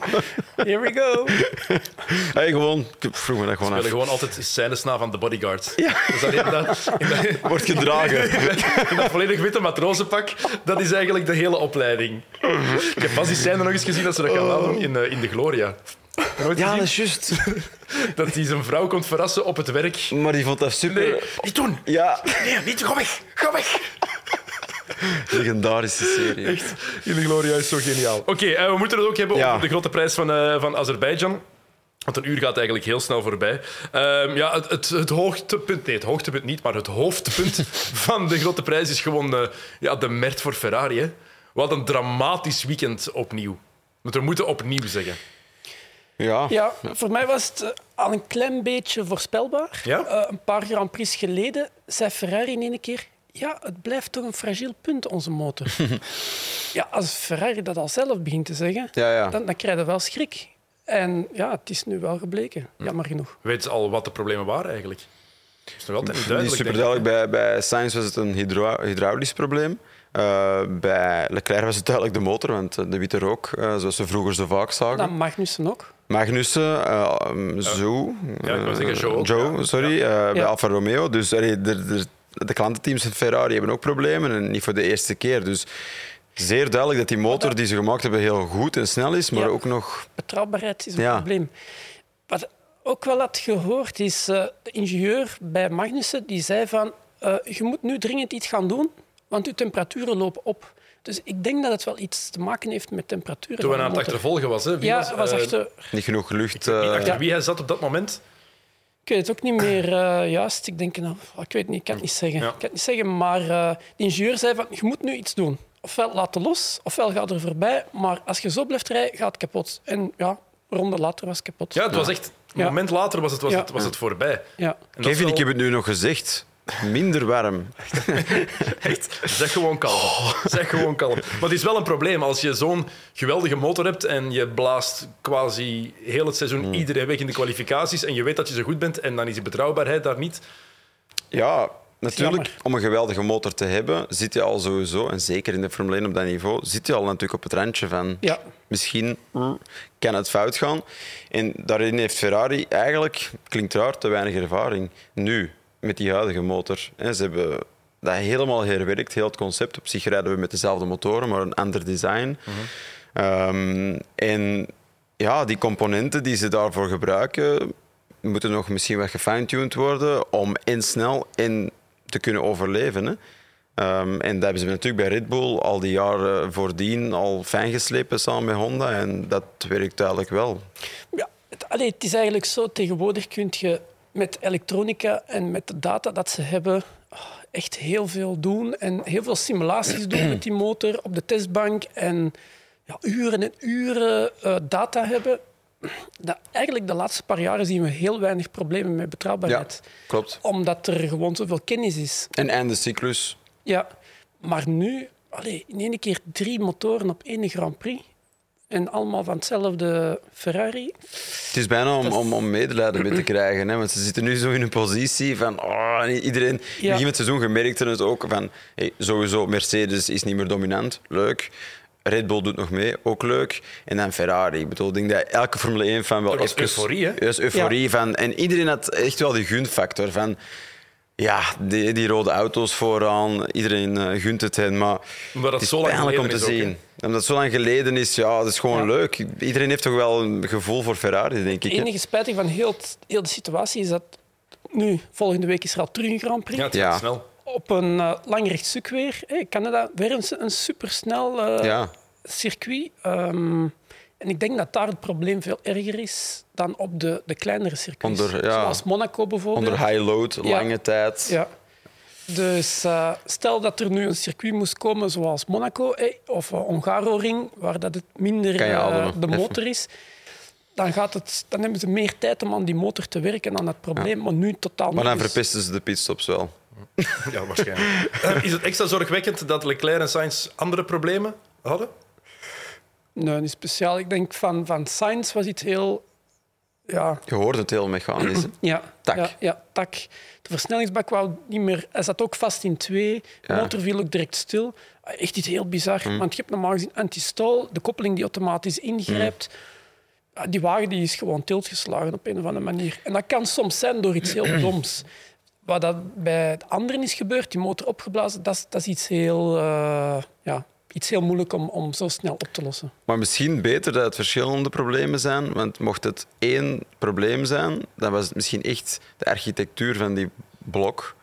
Here we go. (laughs) hey, gewoon, ik vroeg me dat gewoon af. gewoon altijd scènes na van de bodyguard. Ja. Dus dat, (laughs) in dat, in dat, Wordt gedragen. in dat volledig witte matrozenpak, dat is eigenlijk de hele opleiding. Ik heb pas die scène nog eens gezien dat ze dat gaan doen in, uh, in de Gloria. Ja, dat is juist. (laughs) dat hij zijn vrouw komt verrassen op het werk. Maar die vond dat super... Nee, niet doen. Ja. Nee, niet. Ga weg. Ga weg. (laughs) Legendarische serie. Echt. In de Gloria is zo geniaal. Oké, okay, uh, we moeten het ook hebben ja. over de grote prijs van, uh, van Azerbeidzjan. Want een uur gaat eigenlijk heel snel voorbij. Uh, ja, het, het, het, hoogtepunt, nee, het hoogtepunt niet, maar het hoofdpunt (laughs) van de grote prijs is gewoon uh, ja, de Mert voor Ferrari. Hè. Wat een dramatisch weekend opnieuw. Want we moeten opnieuw zeggen. Ja. ja, voor mij was het eh, al een klein beetje voorspelbaar. Ja? Uh, een paar Grand Prix geleden zei Ferrari in één keer... Ja, het blijft toch een fragiel punt, onze motor. (laughs) ja, als Ferrari dat al zelf begint te zeggen, ja, ja. Dan, dan krijg je wel schrik. En ja, het is nu wel gebleken, jammer genoeg. Weet ze al wat de problemen waren eigenlijk? Dat is nog altijd niet duidelijk. Niet super duidelijk. Bij, bij Sainz was het een hydraulisch probleem. Uh, bij Leclerc was het duidelijk de motor, want de witte rook, uh, zoals we vroeger zo vaak zagen. Dan Magnussen ook. Magnussen, uh, Zo, ja, ik zeggen Joe. Joe sorry, ja. bij Alfa Romeo. Dus allee, de, de, de klantenteams van Ferrari hebben ook problemen en niet voor de eerste keer. Dus zeer duidelijk dat die motor die ze gemaakt hebben heel goed en snel is, maar ook nog... Betrouwbaarheid is een probleem. Wat ook wel had gehoord is, uh, de ingenieur bij Magnussen die zei van uh, je moet nu dringend iets gaan doen, want je temperaturen lopen op. Dus ik denk dat het wel iets te maken heeft met temperaturen. Toen we aan het achtervolgen was, hè? Wie ja, was, was achter... Niet genoeg lucht. Uh... Achter ja. wie hij zat op dat moment? Ik weet het ook niet meer uh, juist. Ik denk, nou, ik weet niet, ik kan het niet zeggen. Ja. Ik kan het niet zeggen, maar uh, de ingenieur zei van, je moet nu iets doen. Ofwel laten los, ofwel ga er voorbij. Maar als je zo blijft rijden, gaat het kapot. En ja, een ronde later was het kapot. Ja, het was echt... Een moment later was het, was het, was het voorbij. Ja. Kevin, wel... ik heb het nu nog gezegd. Minder warm. (laughs) Echt, zeg gewoon kalm. Zeg gewoon kalm. Maar het is wel een probleem als je zo'n geweldige motor hebt en je blaast quasi heel het seizoen mm. iedereen weg in de kwalificaties en je weet dat je zo goed bent en dan is die betrouwbaarheid daar niet. Ja, natuurlijk, om een geweldige motor te hebben, zit je al sowieso, en zeker in de Formule 1 op dat niveau, zit je al natuurlijk op het randje van ja. misschien kan het fout gaan. En daarin heeft Ferrari eigenlijk, klinkt raar, te weinig ervaring. Nu, met die huidige motor. Ze hebben dat helemaal herwerkt, heel het concept. Op zich rijden we met dezelfde motoren, maar een ander design. um, en ja, die componenten die ze daarvoor gebruiken, moeten nog misschien wat gefine-tuned worden om en snel en te kunnen overleven. Hè. Um, en dat hebben ze natuurlijk bij Red Bull al die jaren voordien al fijn geslepen samen met Honda. En dat werkt duidelijk wel. Ja, het, het is eigenlijk zo, tegenwoordig kun je met elektronica en met de data dat ze hebben oh, echt heel veel doen en heel veel simulaties doen met die motor op de testbank en ja, uren en uren uh, data hebben. Dat eigenlijk de laatste paar jaren zien we heel weinig problemen met betrouwbaarheid. Ja, klopt. Omdat er gewoon zoveel kennis is. En einde cyclus. Ja, maar nu, allez, in één keer drie motoren op één Grand Prix. En allemaal van hetzelfde Ferrari. Het is bijna om, om, om medelijden mee te (clears throat) krijgen. Hè? Want ze zitten nu zo in een positie van... Oh, iedereen... Ja. Begin van het seizoen gemerkte het ook van... Hey, sowieso, Mercedes is niet meer dominant. Leuk. Red Bull doet nog mee, ook leuk. En dan Ferrari. Ik bedoel, ik denk dat elke Formule 1-fan wel... Dat is euforie, hè? is euforie van... En iedereen had echt wel die gunfactor van... Ja, die, die, rode auto's vooraan, iedereen uh, gunt het hen, maar Omdat het, is pijnlijk om te zien. Omdat het zo lang geleden is, ja, dat is gewoon Ja. leuk. Iedereen heeft toch wel een gevoel voor Ferrari, denk ik. Het enige spijtig van heel, heel de situatie is dat nu, volgende week is er al terug een Grand Prix. Ja, het gaat Ja. snel. Op een eh, lang rechtstuk weer. Hey, Canada, weer een, een supersnel eh, Ja. circuit. Ehm, en ik denk dat daar het probleem veel erger is dan op de, de kleinere circuits. Onder- ja. Zoals Monaco bijvoorbeeld. Onder high load, Ja. lange tijd. Ja. Dus eh, stel dat er nu een circuit moest komen zoals Monaco eh, of uh, Ongaro-ring, waar dat het minder eh, de motor is, dan, gaat het, dan hebben ze meer tijd om aan die motor te werken aan het probleem, maar nu totaal Maar dan. Dus- verpesten ze de pitstops wel. (laughs) Ja, waarschijnlijk. Eh, is het extra zorgwekkend dat Leclerc en Sainz andere problemen hadden? Nee, niet speciaal. Ik denk van, van Sainz was iets heel... Ja, Je hoort het heel mechanisch. hè. (clears throat) ja, Tak. Ja, ja, tak. De versnellingsbak wou niet meer... Hij zat ook vast in twee. De Ja. motor viel ook direct stil. Echt iets heel bizar. Want je hebt normaal gezien anti-stall, de koppeling die automatisch ingrijpt. Ja, Die wagen die is gewoon tiltgeslagen op een of andere manier. En dat kan soms zijn door iets heel (clears throat) doms. Wat dat bij de anderen is gebeurd, die motor opgeblazen, dat is, dat is iets, heel, eh, ja, iets heel moeilijk om, om zo snel op te lossen. Maar misschien beter dat het verschillende problemen zijn. Want mocht het één probleem zijn, dan was het misschien echt de architectuur van die blok,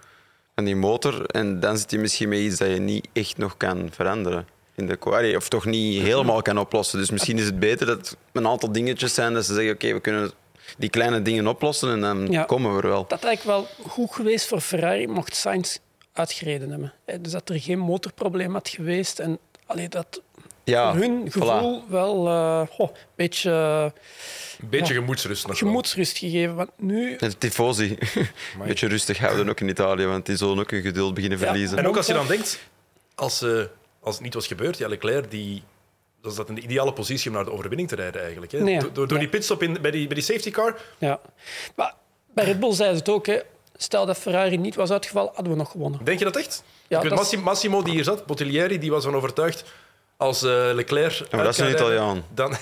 van die motor. En dan zit je misschien met iets dat je niet echt nog kan veranderen. In de, Allee, of toch niet helemaal kan oplossen. Dus misschien is het beter dat het een aantal dingetjes zijn dat ze zeggen: oké, we kunnen die kleine dingen oplossen en dan Ja. komen we er wel. Dat had eigenlijk wel goed geweest voor Ferrari mocht Sainz uitgereden hebben. Dus dat er geen motorprobleem had geweest. En allee, dat Ja, voor hun voilà. gevoel wel eh, goh, een beetje Een beetje Ja. gemoedsrust nog wel. gemoedsrust gegeven. Want nu... En de tifosi. Een beetje rustig houden ook in Italië, want die zullen ook hun geduld beginnen Ja. verliezen. En ook als je dan denkt, als, eh, als het niet was gebeurd, ja, Leclerc die, was dat in de ideale positie om naar de overwinning te rijden eigenlijk. Hè? Nee. Door, door, die pitstop in, bij, die, bij die safety car. Ja. Maar bij Red Bull zeiden ze het ook. Hè. Stel dat Ferrari niet was uitgevallen, hadden we nog gewonnen. Denk je dat echt? Ja, ik dat is- Massi- Massimo die hier zat, Bottiglieri, die was van overtuigd als eh, Leclerc. maar dat is een Italiaan. Dan, (laughs)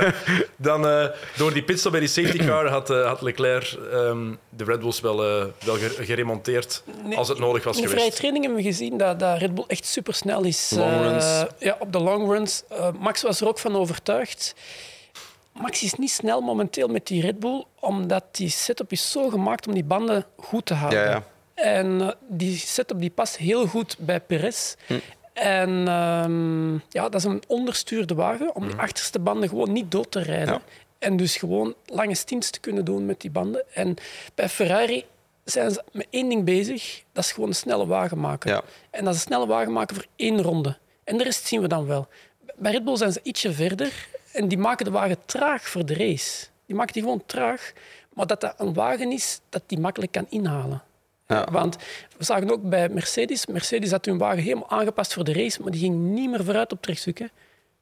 ja. dan eh, door die pitstop bij die safety car had, eh, had Leclerc ehm, de Red Bulls wel, wel ge- geremonteerd Nee, als het nodig was In de vrije geweest. training hebben we gezien dat, dat Red Bull echt supersnel is. Long eh, runs. ja, op de long runs. Max was er ook van overtuigd. Max is niet snel momenteel met die Red Bull, omdat die setup is zo gemaakt om die banden goed te houden. Ja, ja. En eh, die setup die past heel goed bij Perez. En ehm, ja, dat is een onderstuurde wagen om die achterste banden gewoon niet dood te rijden. Ja. En dus gewoon lange stints te kunnen doen met die banden. En bij Ferrari zijn ze met één ding bezig. Dat is gewoon een snelle wagen maken. Ja. En dat is een snelle wagen maken voor één ronde. En de rest zien we dan wel. Bij Red Bull zijn ze ietsje verder. En die maken de wagen traag voor de race. Die maken die gewoon traag. Maar dat dat een wagen is dat die makkelijk kan inhalen. Ja. Want we zagen ook bij Mercedes. Mercedes had hun wagen helemaal aangepast voor de race, maar die ging niet meer vooruit op trechtstuk. hè.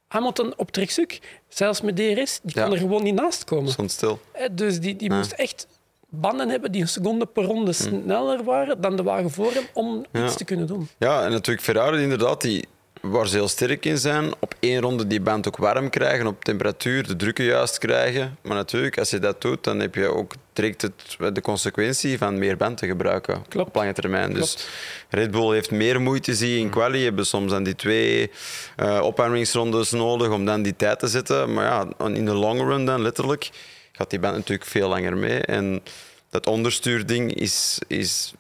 Hamilton op trechtstuk, zelfs met DRS, die Ja. kon er gewoon niet naast komen. Stond stil. Dus die, die moest echt banden hebben die een seconde per ronde sneller waren dan de wagen voor hem om iets te kunnen doen. Ja, en natuurlijk Ferrari inderdaad, die, waar ze heel sterk in zijn, op één ronde die band ook warm krijgen, op temperatuur, de drukken juist krijgen. Maar natuurlijk, als je dat doet, dan heb je ook direct het, de consequentie van meer band te gebruiken Klopt. op lange termijn. Dus. Red Bull heeft meer moeite, zie je, in quali. Hebben soms dan die twee eh opwarmingsrondes nodig om dan die tijd te zetten. Maar ja, in de long run dan letterlijk gaat die band natuurlijk veel langer mee. En dat onderstuurding is, is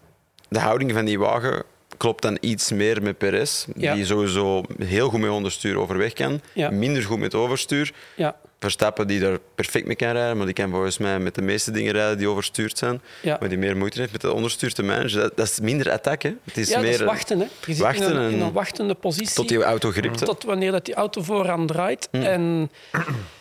de houding van die wagen klopt dan iets meer met Perez, Ja. die sowieso heel goed met onderstuur overweg kan, Ja. minder goed met overstuur. Ja, Verstappen die daar perfect mee kan rijden, maar die kan volgens mij met de meeste dingen rijden die overstuurd zijn, maar die meer moeite heeft met het onderstuur te managen. Dat, dat is minder attack, hè. Het is ja dat meer is wachten. Hè. Je zit wachten in, een, en- in een wachtende positie. tot die auto gript. hè. tot wanneer dat die auto vooraan draait. En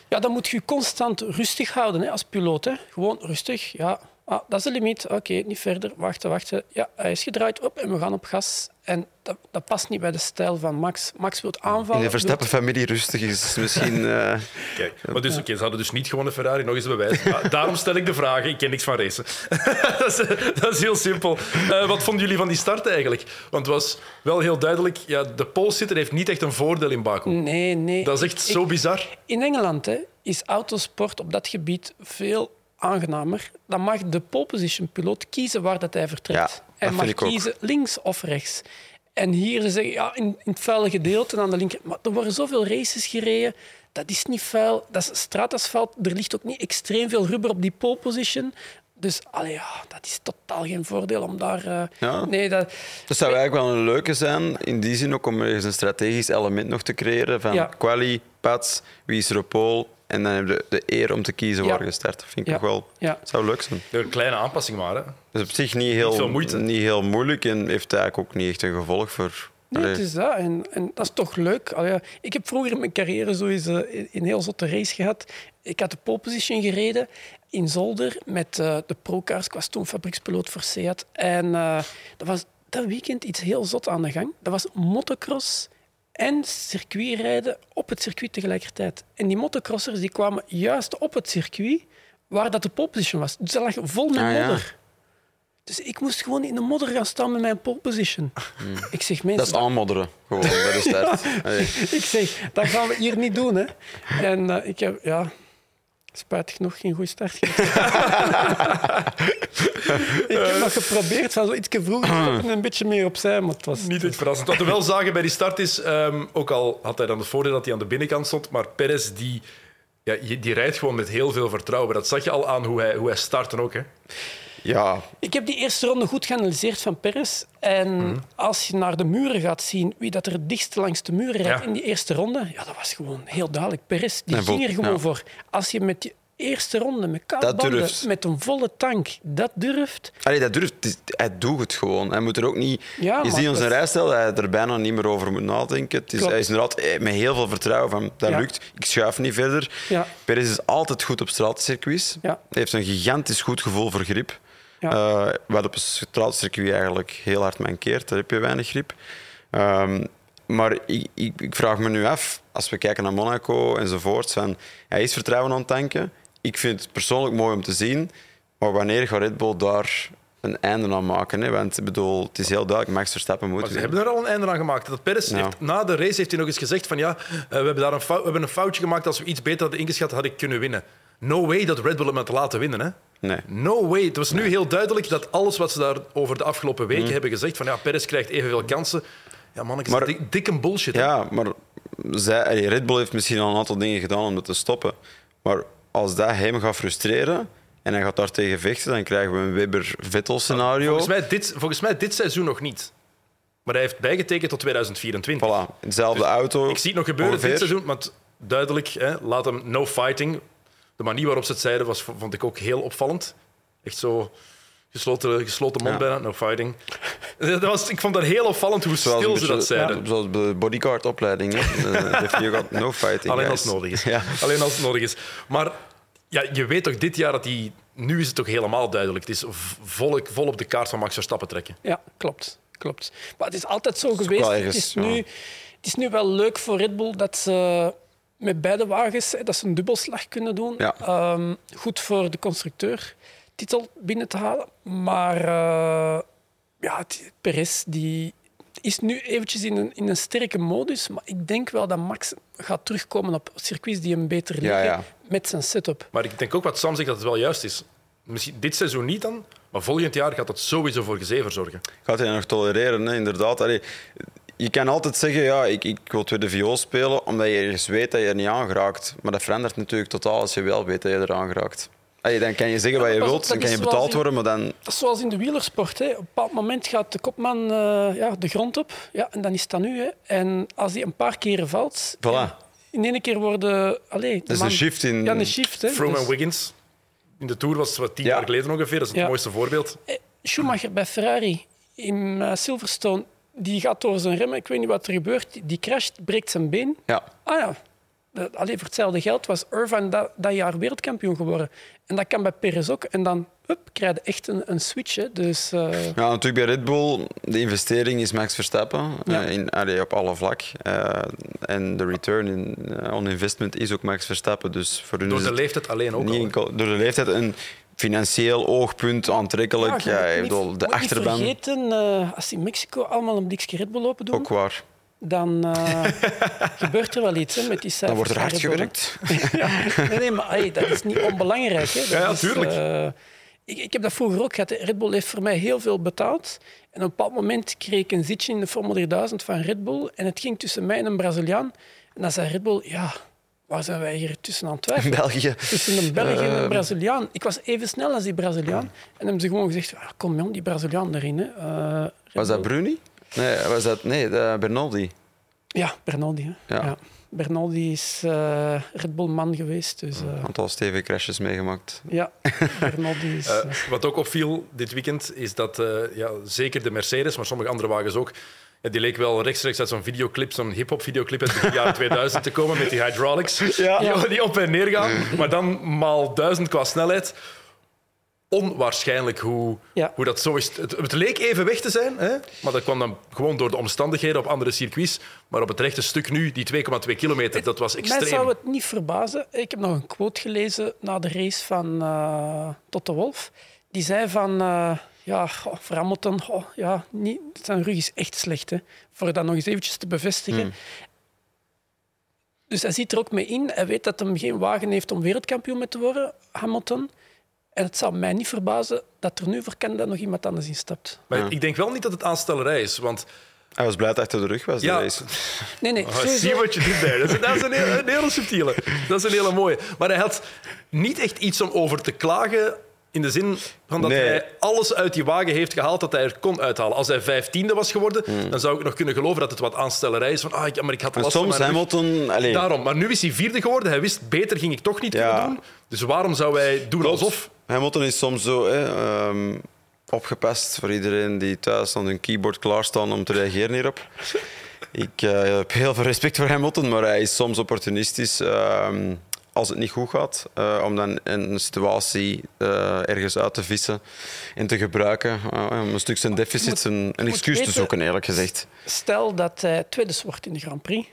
ja, dan moet je je constant rustig houden hè, als piloot. Hè. Gewoon rustig. Ja, ah, dat is de limiet. Oké, niet verder. Wachten, wachten. Ja, hij is gedraaid op en we gaan op gas. En dat, dat past niet bij de stijl van Max. Max wil aanvallen. In de Verstappen-familie rustig is misschien... (laughs) eh, Kijk, maar dus, oké, ze hadden dus niet gewonnen Ferrari, nog eens een bewijs. Maar daarom stel ik de vraag, ik ken niks van racen. (laughs) dat, is, dat is heel simpel. Eh, wat vonden jullie van die start eigenlijk? Want het was wel heel duidelijk, ja, de polesitter heeft niet echt een voordeel in Baku. Nee, nee. Dat is echt zo bizar. In Engeland hè, is autosport op dat gebied veel aangenamer. Dan mag de pole position piloot kiezen waar dat hij vertrekt. Ja, hij dat mag ook. kiezen links of rechts. En hier ze zeggen, ja, in, in het vuile gedeelte aan de linker... Maar er worden zoveel races gereden. Dat is niet vuil. Dat is straatasfalt. Er ligt ook niet extreem veel rubber op die pole position. Dus allee, ja, dat is totaal geen voordeel om daar... eh, Ja. Nee, dat, Dat zou eigenlijk wel een leuke zijn, in die zin ook om ergens een strategisch element nog te creëren van Ja. quali, pads, wie is er op pole, en dan heb je de eer om te kiezen Ja. waar je start. Dat vind ik Ja. nog wel... ja. zou leuk zijn. Een kleine aanpassing maar. Hè. Dat is op zich niet heel, niet heel moeilijk en heeft eigenlijk ook niet echt een gevolg voor... Nee, het is dat. En, en dat is toch leuk. Allee, ik heb vroeger in mijn carrière zo eens eh, een heel zotte race gehad. Ik had de pole position gereden in Zolder met eh, de Procars. Ik was toen fabriekspiloot voor Seat. En eh, dat was dat weekend iets heel zot aan de gang. Dat was motocross en circuitrijden op het circuit tegelijkertijd. En die motocrossers die kwamen juist op het circuit waar dat de pole position was. Dus dat lag vol met Ah, ja. modder. Dus ik moest gewoon in de modder gaan staan met mijn pole position. Ik zeg, mensen, Dat is aanmodderen, gewoon, bij de start. Ik zeg, dat gaan we hier niet doen. Hè. En eh, ik heb, ja, spijtig genoeg geen goede start (laughs) ik heb nog geprobeerd van zo iets vroeger (clears throat) en een beetje meer opzij, maar het was... Niet echt verrassend. Wat we wel zagen bij die start is, ehm, ook al had hij dan het voordeel dat hij aan de binnenkant stond, maar Perez die, ja, die rijdt gewoon met heel veel vertrouwen. Dat zag je al aan hoe hij, hoe hij startte ook. Hè. Ja, Ik heb die eerste ronde goed geanalyseerd van Perez. En als je naar de muren gaat zien wie dat er het dichtst langs de muren rijdt Ja. in die eerste ronde, ja, dat was gewoon heel duidelijk. Perez die En vol- ging er gewoon ja. voor. Als je met die eerste ronde, met koude Dat banden, durft. met een volle tank, dat durft, Allee, dat durft. Hij doet het gewoon. Hij moet er ook niet... Ja, je ziet onze dat- rijstijl, hij er bijna niet meer over moet nadenken. Het is, Klopt. hij is inderdaad eh, met heel veel vertrouwen van dat Ja. lukt, ik schuif niet verder. Ja. Perez is altijd goed op straatcircuits. Hij heeft een gigantisch goed gevoel voor grip. Ja. Eh, wat op een straatcircuit eigenlijk heel hard mankeert. Daar heb je weinig grip. Ehm, maar ik, ik, ik vraag me nu af, als we kijken naar Monaco enzovoort, van, hij is vertrouwen aan het tanken. Ik vind het persoonlijk mooi om te zien, maar wanneer gaat Red Bull daar een einde aan maken? Hè? Want ik bedoel, het is heel duidelijk, Max Verstappen moet Maar ze hebben er al een einde aan gemaakt. Dat Perez Ja. heeft, na de race heeft hij nog eens gezegd van ja, eh, we, hebben daar een fout, we hebben een foutje gemaakt. Als we iets beter hadden ingeschat, had ik kunnen winnen. No way dat Red Bull hem had laten winnen. Hè? Nee. No way. Het was nu heel duidelijk dat alles wat ze daar over de afgelopen weken hebben gezegd, van ja, Perez krijgt evenveel kansen. Ja, man, ik Maar- dik, dikke bullshit. hè. Ja, maar zij, Red Bull heeft misschien al een aantal dingen gedaan om dat te stoppen. Maar als dat hem gaat frustreren en hij gaat daar tegen vechten, dan krijgen we een Weber-Vettel-scenario. Volgens mij, dit, volgens mij dit seizoen nog niet. Maar hij heeft bijgetekend tot 2024. Voilà, dezelfde auto. Dus Ik zie het nog gebeuren ongeveer. dit seizoen, maar duidelijk, hè, laat hem no fighting. De manier waarop ze het zeiden was, vond ik ook heel opvallend. Echt zo gesloten, gesloten mond Ja. bijna, no fighting. (laughs) Dat was, ik vond dat heel opvallend hoe Zoals, stil ze dat zeiden. ja, zoals de bodyguard-opleiding. hè. (laughs) Eh, If you got no fighting. Alleen als het nodig is. (laughs) Ja. Alleen als het nodig is. Maar ja, je weet toch dit jaar dat die... Nu is het toch helemaal duidelijk. Het is vol, vol op de kaart van Max Verstappen trekken. Ja, klopt. klopt. Maar het is altijd zo geweest. het, is nu, het is nu wel leuk voor Red Bull dat ze met beide wagens hè, dat ze een dubbelslag kunnen doen. Ja. Ehm, goed voor de constructeur titel binnen te halen. Maar eh, ja, Perez die is nu eventjes in een, in een sterke modus. Maar ik denk wel dat Max gaat terugkomen op circuits die hem beter liggen Ja, ja. met zijn setup. Maar ik denk ook wat Sam zegt, dat het wel juist is. Misschien dit seizoen niet dan, maar volgend jaar gaat dat sowieso voor gezever zorgen. Gaat hij nog tolereren, hè? inderdaad. Allee, je kan altijd zeggen, ja, ik, ik wil tweede viool spelen, omdat je ergens weet dat je er niet aangeraakt. Maar dat verandert natuurlijk totaal als je wel weet dat je er aangeraakt. Allee, dan kan je zeggen wat je wilt, dan kan je betaald in- worden, maar dan... Dat is zoals in de wielersport. Hè. Op een bepaald moment gaat de kopman eh, ja, de grond op. Ja, en dan is dat nu. Hè. En als hij een paar keren valt... Voilà. in één keer worden... Allee, de Dat is man- een shift in... Ja, een shift. Hè. Froome Dus, en Wiggins in de Tour was het wat tien Ja. jaar geleden ongeveer. Dat is het Ja. mooiste voorbeeld. eh, Schumacher bij Ferrari in eh, Silverstone, die gaat door zijn remmen. Ik weet niet wat er gebeurt. Die- crasht, breekt zijn been. Ja. Ah ja. Dat- Allee, voor hetzelfde geld was Irvine dat, dat jaar wereldkampioen geworden. En dat kan bij Perez ook. En dan hup, krijg je echt een, een switch. Hè. Dus, eh, Ja, natuurlijk bij Red Bull, de investering is Max Verstappen Ja. eh, in, allee, op alle vlak. Eh, en de return in, on investment is ook Max Verstappen. Dus voor hun Door de leeftijd alleen ook niet al. door de leeftijd een financieel oogpunt aantrekkelijk. Ja, ik niet- bedoel, de achterban vergeten, eh, als in Mexico allemaal een blikje Red Bull lopen doen, ook waar. dan eh, (laughs) gebeurt er wel iets hè, met die cijfers. Dan wordt er hard gewerkt. (laughs) Nee, nee, maar hey, dat is niet onbelangrijk. Hè. (laughs) Dat Ja, ja, is, tuurlijk. eh, ik, ik heb dat vroeger ook gehad. Red Bull heeft voor mij heel veel betaald. En op een bepaald moment kreeg ik een zitje in de Formule 3000 van Red Bull. En het ging tussen mij en een Braziliaan. En dan zei Red Bull, ja, waar zijn wij hier tussen aan het twijfelen? België. Tussen een Belg en een Eh. Braziliaan. Ik was even snel als die Braziliaan. En hebben ze gewoon gezegd, ah, kom jong, die Braziliaan erin. Hè. Eh, Was dat Bruni? Nee, was dat, nee de Bernaldi. Ja, Bernaldi. Hè. Ja. Ja. Bernaldi is eh Red Bull-man geweest. Dus eh, Een aantal stevige crashes meegemaakt. ja, (laughs) Bernaldi is... Wat ook opviel dit weekend is dat eh, ja, zeker de Mercedes, maar sommige andere wagens ook, ja, die leek wel rechtstreeks uit zo'n videoclip, zo'n hip-hop videoclip uit de jaren 2000 te komen met die hydraulics Ja. die, op en neer gaan, maar dan maal duizend qua snelheid. Onwaarschijnlijk hoe, Ja. hoe dat zo is. Het, het leek even weg te zijn, hè? maar dat kwam dan gewoon door de omstandigheden op andere circuits. Maar op het rechte stuk nu, die 2,2 kilometer, dat was Mij extreem. zou het niet verbazen. Ik heb nog een quote gelezen na de race van eh Toto Wolf. Die zei van... eh, ja, goh, voor Hamilton, goh, ja, niet, zijn rug is echt slecht. Hè, voor dat nog eens eventjes te bevestigen. Hmm. Dus hij ziet er ook mee in. Hij weet dat hij geen wagen heeft om wereldkampioen mee te worden, Hamilton. En het zou mij niet verbazen dat er nu voor Canada nog iemand anders instapt. Maar ik denk wel niet dat het aanstellerij is, want Hij was blij dat hij achter de rug was. de Ja. race. Nee, nee, Oh, sowieso- zie wat je doet daar. Dat is, dat is een, hele, een hele subtiele. Dat is een hele mooie. Maar hij had niet echt iets om over te klagen. In de zin van dat Nee. hij alles uit die wagen heeft gehaald dat hij er kon uithalen. Als hij vijftiende was geworden, dan zou ik nog kunnen geloven dat het wat aanstellerij is. Van, ah, ik, maar ik had last van soms rug. Hamilton... Daarom. Maar nu is hij vierde geworden. Hij wist, beter ging ik toch niet Ja. kunnen doen. Dus waarom zou hij doen Klopt. alsof... Hamilton is soms zo hè, ehm, opgepast voor iedereen die thuis aan hun keyboard klaarstaan om te reageren hierop. Ik eh, heb heel veel respect voor Hamilton, maar hij is soms opportunistisch ehm, als het niet goed gaat. eh, om dan een situatie eh, ergens uit te vissen en te gebruiken. eh, om een stuk zijn deficit, een, excuus te zoeken, eerlijk gezegd. Stel dat hij tweede wordt in de Grand Prix,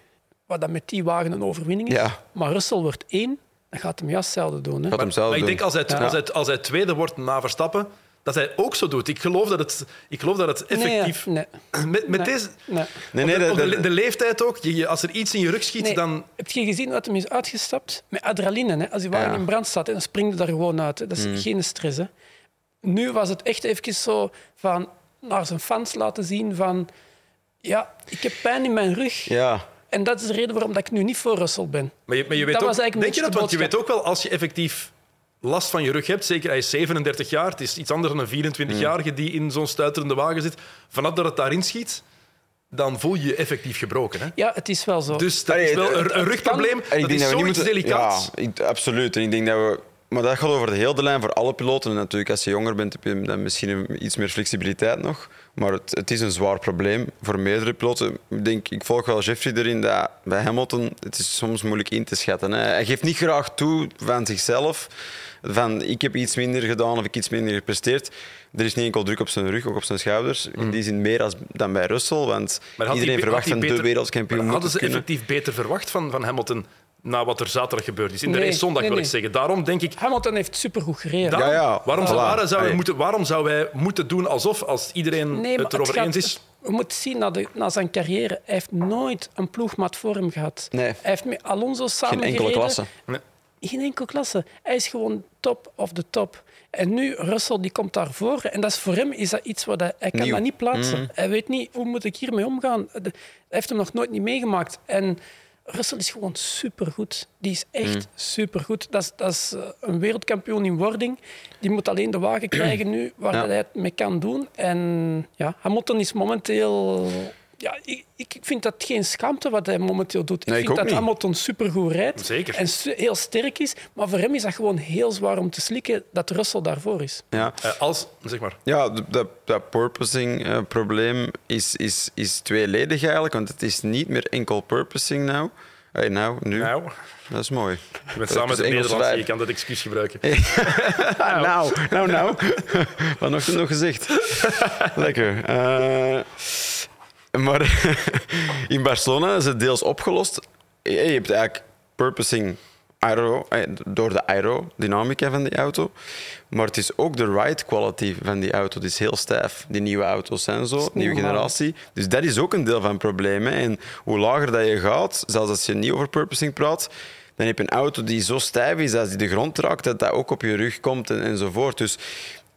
wat dan met die wagen een overwinning is. Ja. Maar Russell wordt één, dan gaat hem juist hetzelfde doen. Hè. Gaat hem zelf Maar ik doen. denk als hij, als, hij, als hij tweede wordt na Verstappen, dat hij ook zo doet. Ik geloof dat het, ik geloof dat het effectief... Nee, nee, Met, met nee, deze... nee. Nee, de, leeftijd ook. Je, als er iets in je rug schiet, Nee. dan... Heb je gezien wat hem is uitgestapt? Met adrenaline. Hè? Als die wagen Ja. in brand staat, hè, dan springt hij er gewoon uit. Hè? Dat is geen stress. Hè? Nu was het echt even zo van naar zijn fans laten zien van... Ja, ik heb pijn in mijn rug. Ja, En dat is de reden waarom dat ik nu niet voor Russell ben. Maar je, maar je weet Dat ook, was eigenlijk denk je dat? Want je weet ook wel, als je effectief last van je rug hebt, zeker hij is 37 jaar, het is iets anders dan een 24-jarige die in zo'n stuiterende wagen zit, vanaf dat het daarin schiet, dan voel je je effectief gebroken. Hè? Ja, het is wel zo. Dus dat Allee, is wel het- een, rugprobleem. En Dat is dat zoiets moeten... delicaats. Ja, ik- absoluut. En ik denk dat we... Maar dat gaat over de hele lijn voor alle piloten. En natuurlijk, als je jonger bent, heb je dan misschien iets meer flexibiliteit nog. Maar het, het is een zwaar probleem voor meerdere piloten. Ik, denk, ik volg wel Jeffrey erin dat bij Hamilton het is soms moeilijk in te schatten. Hè. Hij geeft niet graag toe van zichzelf. Van ik heb iets minder gedaan of ik iets minder gepresteerd. Er is niet enkel druk op zijn rug, ook op zijn schouders. In die zin meer als, dan bij Russell. Want Mm. Iedereen verwacht van hij de beter- wereldkampioen Hadden ze kunnen. effectief beter verwacht van, van Hamilton na wat er zaterdag gebeurd is? In de Nee, race zondag nee, wil ik nee. zeggen. Daarom denk ik, Hamilton heeft supergoed gereden. daarom- Ja, ja. Waarom, Voilà. zou, wij moeten, waarom zou wij moeten doen alsof als iedereen het erover gaat- eens is? We moeten zien naar, de, naar zijn carrière. Hij heeft nooit een ploegmaat voor hem gehad. Nee. Hij heeft met Alonso samen Geen enkele gereden. klasse. Geen enkele klasse. Hij is gewoon top of the top. En nu, Russell die komt daarvoor. En dat is voor hem is dat iets wat hij, hij kan dat niet plaatsen. Mhm. Hij weet niet, hoe moet ik hiermee omgaan? De- Hij heeft hem nog nooit niet meegemaakt. En Russell is gewoon supergoed. Die is echt Mhm. supergoed. Dat is, dat is eh, een wereldkampioen in wording. Die moet alleen de wagen krijgen nu waar Ja. hij het mee kan doen. En ja, Hamilton is momenteel... Ja, ik, ik vind dat geen schaamte wat hij momenteel doet. Nee, ik ik vind dat niet. Hamilton supergoed rijdt. Zeker. En su- heel sterk is. Maar voor hem is dat gewoon heel zwaar om te slikken dat Russell daarvoor is. Ja. Eh, als, zeg maar. Ja, dat, dat purposing-probleem is, is, is tweeledig eigenlijk, want het is niet meer enkel purposing nou. Hey, nou, nu. Nou, Dat is mooi. je bent samen met Engels Nederlandse, je kan dat excuus gebruiken. (laughs) Nou, nou, nou. Vanochtend nog gezegd. (laughs) Lekker. Eh, maar (laughs) in Barcelona is het deels opgelost. Je hebt eigenlijk purposing aero, door de aerodynamica van die auto. Maar het is ook de ride quality van die auto. Het is heel stijf. Die nieuwe auto's zijn zo, nieuwe generatie. Dus dat is ook een deel van het probleem. Hè. En hoe lager dat je gaat, zelfs als je niet over purposing praat, dan heb je een auto die zo stijf is als die de grond raakt, dat dat ook op je rug komt en, enzovoort. Dus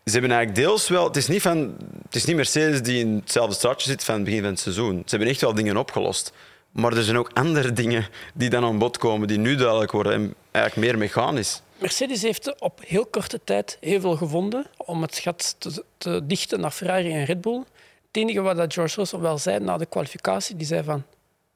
ze hebben eigenlijk deels wel... Het is niet, van, het is niet Mercedes die in hetzelfde straatje zit van het begin van het seizoen. Ze hebben echt wel dingen opgelost. Maar er zijn ook andere dingen die dan aan bod komen, die nu duidelijk worden en eigenlijk meer mechanisch. Mercedes heeft op heel korte tijd heel veel gevonden om het gat te, te dichten naar Ferrari en Red Bull. Het enige wat dat George Russell wel zei na de kwalificatie, die zei van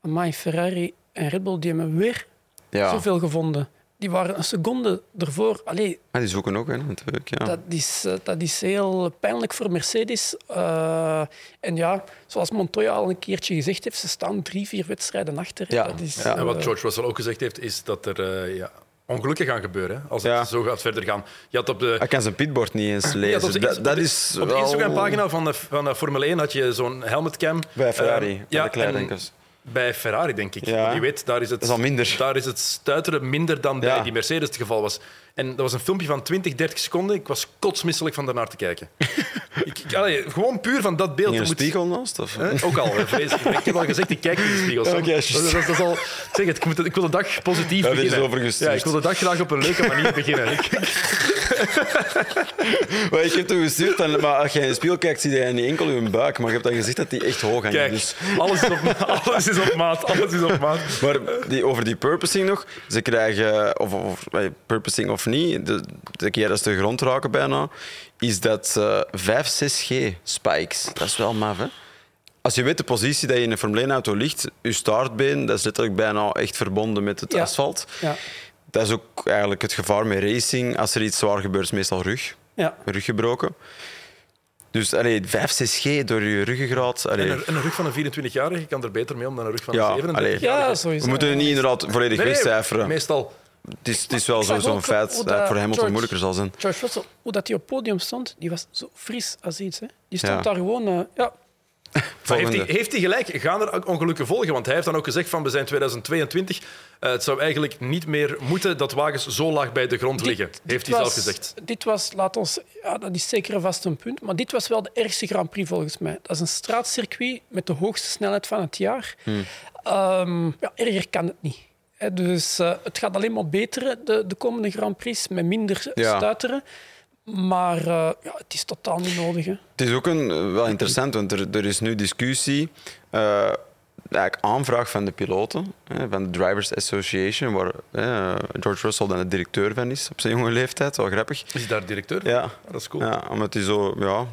amai, Ferrari en Red Bull die hebben weer Ja, zoveel gevonden. Die waren een seconde ervoor. Allee, maar die zoeken ook, hè, natuurlijk. Ja. dat, is, eh, dat is heel pijnlijk voor Mercedes. Eh, en ja, zoals Montoya al een keertje gezegd heeft, ze staan drie, vier wedstrijden achter. Ja, Dat is, ja. En wat George Russell ook gezegd heeft, is dat er eh, ja, ongelukken gaan gebeuren hè, als het Ja. zo gaat verder gaan. Je had op de, Hij kan zijn pitboard niet eens lezen. op de, dat, dat op de- is op de wel- Instagram-pagina van de, van de Formule 1 had je zo'n helmetcam. Bij Ferrari, ja, de kleine en denkers. Bij Ferrari, denk ik. Ja. Want Je weet, daar is, het, Dat is al minder. daar is het stuiteren minder dan bij die Mercedes het geval was. En dat was een filmpje van 20, 30 seconden. Ik was kotsmisselijk van daarnaar te kijken. (laughs) ik, ik- allee, gewoon puur van dat beeld. Je een moet- spiegel naast? Of? Hè? Ook al, vreselijk. Ik heb al gezegd, ik kijk niet in de spiegel. Oké, dat, dat, dat is al, zeg het, ik, moet, ik wil de dag positief is beginnen. overgestuurd. Ja, ik wil de dag graag op een leuke manier (laughs) beginnen. Ik- (laughs) Maar ik heb toen gestuurd, en, maar als je in de spiegel kijkt, zie je niet enkel je buik. Maar je hebt dan gezegd dat die echt hoog hangt. Kijk, Dus. alles, is op, alles is op maat. Alles is op maat. Maar die, over die purposing nog, ze krijgen, of, of purposing of niet, de, de keer dat ze de grond raken bijna, is dat eh 5, 6G spikes. Dat is wel maf, hè? Als je weet de positie dat je in een Formule 1-auto ligt, je startbeen, dat is letterlijk bijna echt verbonden met het Ja. asfalt. Ja, Dat is ook eigenlijk het gevaar met racing. Als er iets zwaar gebeurt, is meestal rug. ja. Rug gebroken. Dus allee, 5, 6G door je ruggengraat. Allee. En een, en een rug van een 24-jarige kan er beter mee om dan een rug van Ja, een 37-jarige. allee. ja sowieso. We moeten het niet inderdaad volledig nee, wegcijferen. Meestal. Het is, het is wel zo- zo'n feit hoe dat dat voor Hamilton George- moeilijker zal zijn. George Russell, hoe dat hij op het podium stond, die was zo fris als iets. Hè. Die stond Ja. daar gewoon... eh, ja, (laughs) Maar heeft, Volgende. hij, heeft hij gelijk? Gaan er ongelukken volgen? Want hij heeft dan ook gezegd van we zijn 2022. eh, het zou eigenlijk niet meer moeten dat wagens zo laag bij de grond liggen. heeft hij was, zelf gezegd. Dit was, laat ons, ja, dat is zeker vast een punt, maar dit was wel de ergste Grand Prix volgens mij. Dat is een straatcircuit met de hoogste snelheid van het jaar. Hmm. Ehm, ja, erger kan het niet. Dus eh, het gaat alleen maar beteren, de, de komende Grand Prix, met minder Ja. stuiteren. Maar eh, ja, het is totaal niet nodig. Hè. Het is ook een, eh, wel interessant, want er, er is nu discussie. eh, eigenlijk aanvraag van de piloten, hè, van de Drivers Association, waar eh, George Russell dan de directeur van is op zijn jonge leeftijd. Wel grappig. Is hij daar directeur? Ja, Ah, Dat is cool. ja omdat hij zo, ja,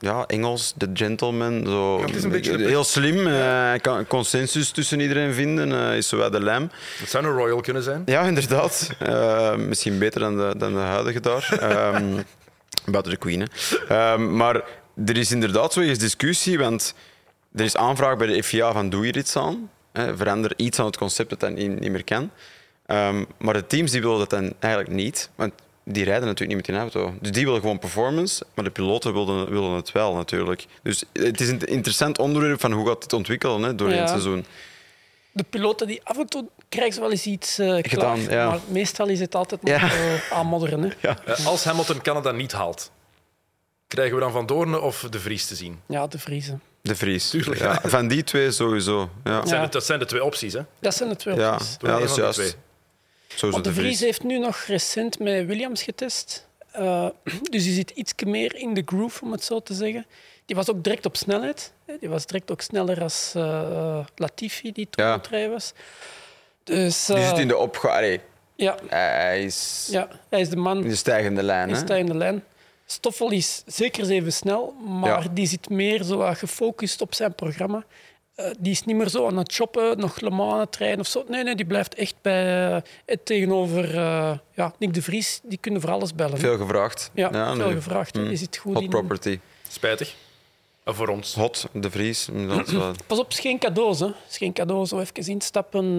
ja, Engels, de gentleman, zo, het is een beetje- heel slim. eh, Hij kan consensus tussen iedereen vinden, eh, is zo wat de lijm. Het zou een royal kunnen zijn. Ja, inderdaad. Eh, misschien beter dan de, dan de huidige daar. Ehm (laughs) buiten de Queen. Ehm, maar er is inderdaad zo eens discussie, want er is aanvraag bij de FIA van doe hier iets aan. Hè, verander iets aan het concept dat dan niet niet meer kan. Ehm, maar de teams die willen dat dan eigenlijk niet, want die rijden natuurlijk niet met die auto. Dus die willen gewoon performance, maar de piloten willen, willen het wel natuurlijk. Dus het is een interessant onderwerp van hoe gaat dit ontwikkelen hè, door Ja. het seizoen. De piloten die af en toe krijgen ze wel eens iets eh klaar, Gedaan, ja. maar meestal is het altijd nog Ja. eh, aanmodderen. Hè. Ja. Eh, als Hamilton Canada niet haalt, krijgen we dan Van Doornen of De Vries te zien? de vriezen. De Vries. Tuurlijk. Ja, van die twee sowieso. Ja. Dat zijn, Ja. de, dat zijn de twee opties. Hè? Dat zijn de twee Ja, opties. Ja één dat is juist. Want de de Vries Vries. heeft nu nog recent met Williams getest. Eh, (clears throat) dus die zit iets meer in de groove, om het zo te zeggen. Die was ook direct op snelheid. Die was direct ook sneller als eh, Latifi, die toen Ja. was. Dus Die eh, zit in de opga... Allee, ja, hij is ja, hij is de man in de stijgende lijn. In de lijn. Stoffel is zeker eens even snel, maar Ja. die zit meer zo gefocust op zijn programma. Eh, die is niet meer zo aan het choppen, nog Le Mans aan het rijden of zo. Nee, nee, die blijft echt bij eh, het tegenover eh, ja, Nick de Vries. Die kunnen voor alles bellen. Veel gevraagd. ja, veel nee. gevraagd. Mm. Die zit goed Hot in. property. Spijtig. En voor ons. Hot, de Vries. Dat is (clears throat) wel- Pas op, het is geen cadeau. Hè. Het is geen cadeau, zo even instappen. eh,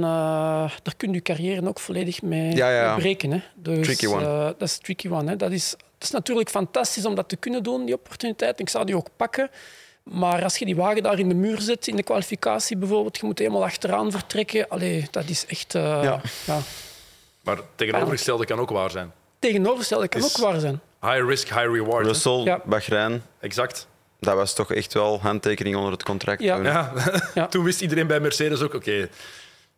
daar kun je je carrière ook volledig mee, Ja, ja. mee breken. Hè. Dus, Tricky one. eh, dat is een tricky one. Hè. Dat, is, dat is natuurlijk fantastisch om dat te kunnen doen, die opportuniteit. Ik zou die ook pakken. Maar als je die wagen daar in de muur zet, in de kwalificatie bijvoorbeeld, je moet helemaal achteraan vertrekken. Allee, dat is echt... eh, Ja. ja. Maar tegenovergestelde kan ook waar zijn. Tegenovergestelde kan Is- ook waar zijn. High risk, high reward. Russell, Ja. Bahrein. Exact. Dat was toch echt wel handtekening onder het contract. Ja. toen. Ja. Ja. (laughs) Toen wist iedereen bij Mercedes ook, oké,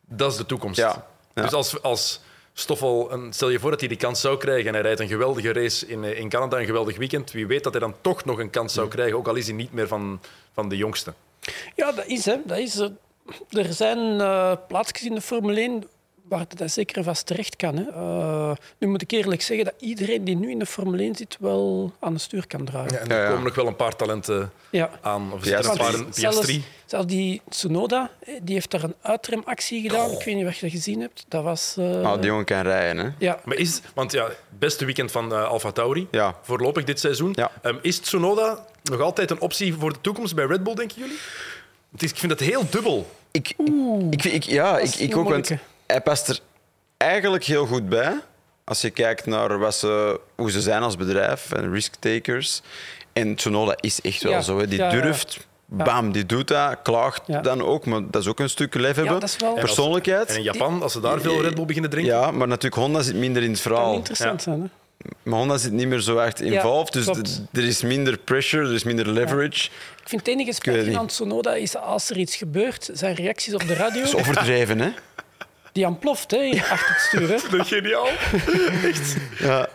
dat is de toekomst. Ja. Ja. Dus als, als Stoffel, stel je voor dat hij die kans zou krijgen en hij rijdt een geweldige race in, eh, in Canada, een geweldig weekend. Wie weet dat hij dan toch nog een kans zou krijgen, ook al is hij niet meer van, van de jongste. Ja, dat is, hè. Dat is, eh, er zijn eh plaatsjes in de Formule 1 waar dat zeker en vast terecht kan. Hè. Eh, nu moet ik eerlijk zeggen dat iedereen die nu in de Formule 1 zit wel aan het stuur kan draaien. Ja, en Ja. er Ja, ja. komen nog wel een paar talenten aan. Of zitten een paar in. Zelfs, zelfs die Tsunoda, die heeft daar een uitremactie gedaan. Ik weet niet of je dat gezien hebt. Dat was... eh, Ah, die jongen kan rijden, hè? ja, Maar is, want ja, beste weekend van eh Alfa Tauri, Ja. voorlopig dit seizoen. Ja. Ehm, is Tsunoda nog altijd een optie voor de toekomst bij Red Bull, denken jullie? Het is, ik vind het heel dubbel. Ik, ik, ik, ja, Dat ik, is ik een ook. Want. Hij past er eigenlijk heel goed bij. Als je kijkt naar wat ze, hoe ze zijn als bedrijf en risk-takers. En Tsunoda is echt wel Ja, zo. Hè. Die ja, ja. durft, bam, die doet dat. Klaagt Ja. dan ook, maar dat is ook een stuk lef hebben. dat En als- Persoonlijkheid. En in Japan, als ze daar veel Red Bull beginnen drinken. Ja, maar natuurlijk, Honda zit minder in het kan verhaal. interessant zijn. Hè. Maar Honda zit niet meer zo echt involved, dus er is minder pressure, er is minder leverage. Ik vind het enige weet het spijtig niet. aan Tsunoda is als er iets gebeurt, zijn reacties op de radio, Dat is overdreven, hè? (laughs) die ontploft hè, achter het stuur. Hè. Dat is geniaal. Echt. Ja.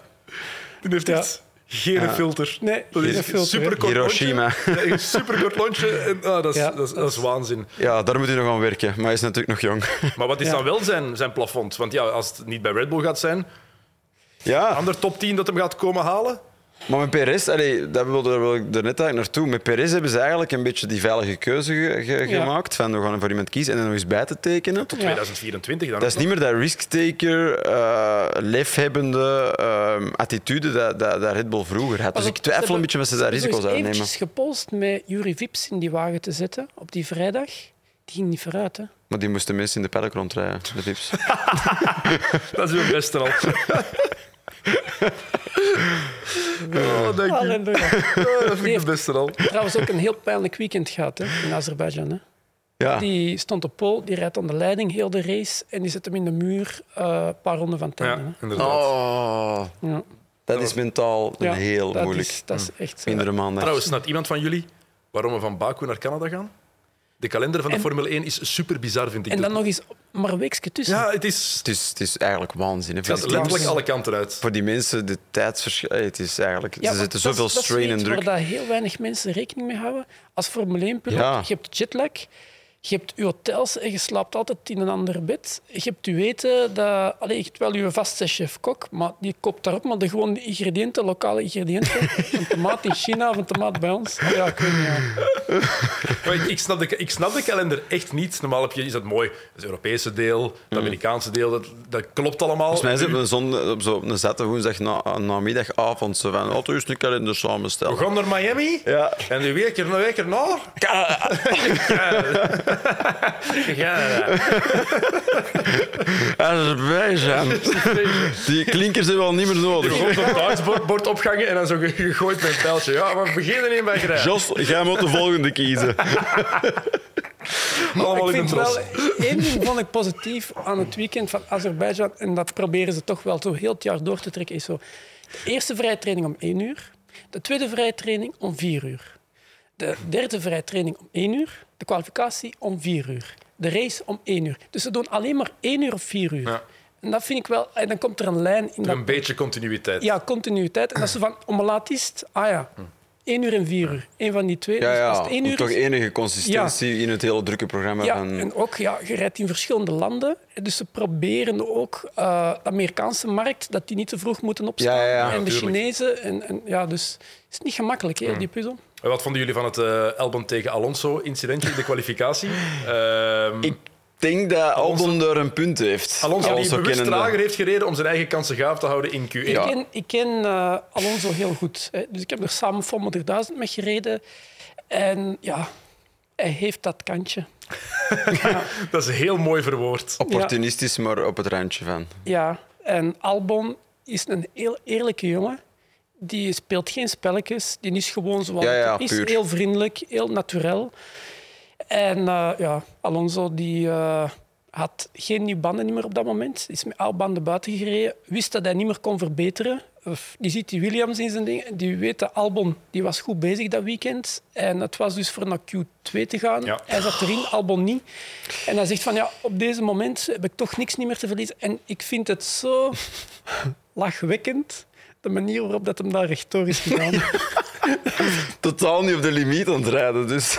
Die heeft echt geen filter. Nee, dat is filter, superkort Hiroshima. lontje. Ja, Een superkort lontje. En, ah, dat, is, Ja, dat, is, dat is waanzin. ja, daar moet hij nog aan werken, maar hij is natuurlijk nog jong. (laughs) Maar wat is Ja. dan wel zijn, zijn plafond? Want ja, als het niet bij Red Bull gaat zijn, Ja, ander top 10 dat hem gaat komen halen. Maar met Perez, allee, wilde daar wil ik er net eigenlijk naartoe. Met Perez hebben ze eigenlijk een beetje die veilige keuze ge- ge- Ja. gemaakt. Van we gaan voor iemand kiezen en er nog eens bij te tekenen. Tot Ja. 2024 dan. Dat is niet meer dat risk-taker, eh, lefhebbende eh, attitude dat, dat, dat Red Bull vroeger had. Dus ik twijfel een beetje wat ze daar risico's eens uitnemen. eventjes gepolst met Jury Vips in die wagen te zetten op die vrijdag. Die ging niet vooruit. Hè. Maar die moesten mensen in de paddock rondrijden, de tips. (laughs) Dat is hun beste al. (laughs) oh, dank je. Halleluja. Oh, dat vind ik de beste al. Trouwens ook een heel pijnlijk weekend gehad hè, in Azerbeidzjan. Hè. Ja. Die stond op pol, die rijdt aan de leiding heel de race en die zet hem in de muur eh, een paar ronden van het einde. Ja, inderdaad. Oh, Ja. dat is mentaal Ja, heel dat moeilijk. Is, dat is echt zo. Mindere maandag. Trouwens, snapt iemand van jullie waarom we van Baku naar Canada gaan? De kalender van de En- Formule 1 is super bizar, vind ik. En dan nog eens maar een weekje tussen. Ja, het is, Het is, het is eigenlijk waanzin. hè, het gaat letterlijk alle kanten uit. Voor die mensen, de tijdsverschil... eh, Het is eigenlijk... Ja, dat is- zoveel dat is strain en druk. Waar dat heel weinig mensen rekening mee houden. Als Formule 1-piloot, Ja. je hebt jetlag, je hebt je hotels en je slaapt altijd in een ander bed. Je hebt je weten dat... Allee, je hebt wel je vaste chef-kok, maar die koopt daar ook maar de gewone ingrediënten, lokale ingrediënten. (laughs) een tomaat in China of een tomaat bij ons. Ja, ik weet niet. ja. Maar ik, ik, snap de, ik snap de kalender echt niet. Normaal heb je, is dat mooi. Het Europese deel, het Amerikaanse deel, dat, dat klopt allemaal. Volgens mij zitten we zon, op zo, een zette woensdag na, namiddagavond zo van, oh, is een kalender We samenstellen. gaan naar Miami Ja. en de week er een week erna. Ja, (laughs) Azerbeidzjan. Die klinkers hebben we al niet meer nodig. Gewoon zo'n dartsbord bord opgangen en dan zo gegooid met een pijltje. Ja, maar we beginnen in Bahrein. Jos, jij moet de volgende kiezen. Allemaal ik in de wel, één ding vond ik positief aan het weekend van Azerbeidzjan, en dat proberen ze toch wel zo heel het jaar door te trekken, is zo de eerste vrije training om één uur, de tweede vrije training om vier uur, de derde vrije training om één uur, de kwalificatie om vier uur, de race om één uur. Dus ze doen alleen maar één uur of vier uur. Ja. En dat vind ik wel, en dan komt er een lijn in dat Een beetje continuïteit. ja, continuïteit. En dat ze van, om laat is het? Ah ja, één uur en vier uur. Eén van die twee. Ja, Dus ja. als één uur toch is, enige consistentie in het hele drukke programma ja, van... en ook, ja, je rijdt in verschillende landen. Dus ze proberen ook eh, de Amerikaanse markt, dat die niet te vroeg moeten opstaan. Ja, ja, ja. en de. Chinezen. En, en, ja, dus het is niet gemakkelijk, hè, die puzzel. En Wat vonden jullie van het eh Albon tegen Alonso-incidentje in de kwalificatie? (laughs) Ehm, Ik denk dat Albon daar een punt heeft. Alonso die bewust trager heeft gereden om zijn eigen kansen gaaf te houden in Q1. Ik ken, ik ken eh, Alonso heel goed. Hè. Dus ik heb er samen Formule 1000 mee gereden. En ja, hij heeft dat kantje. (laughs) Dat is heel mooi verwoord. Opportunistisch, maar op het randje van. Ja, en Albon is een heel eerlijke jongen. Die speelt geen spelletjes. Die is gewoon zoals Ja, ja, hij is. puur. Heel vriendelijk, heel natuurlijk. En eh, ja, Alonso die, eh, had geen nieuwe banden meer op dat moment. Is met oude banden buiten gereden. Wist dat hij niet meer kon verbeteren. of die ziet die Williams in zijn ding. Die weet dat Albon die was goed bezig dat weekend. En het was dus voor naar Q2 te gaan. Ja. Hij zat erin, Albon niet. En hij zegt van ja, op deze moment heb ik toch niks niet meer te verliezen. En ik vind het zo (laughs) lachwekkend. De manier waarop dat hem daar rechtdoor is gegaan. (laughs) Totaal niet op de limiet aan het rijden, dus...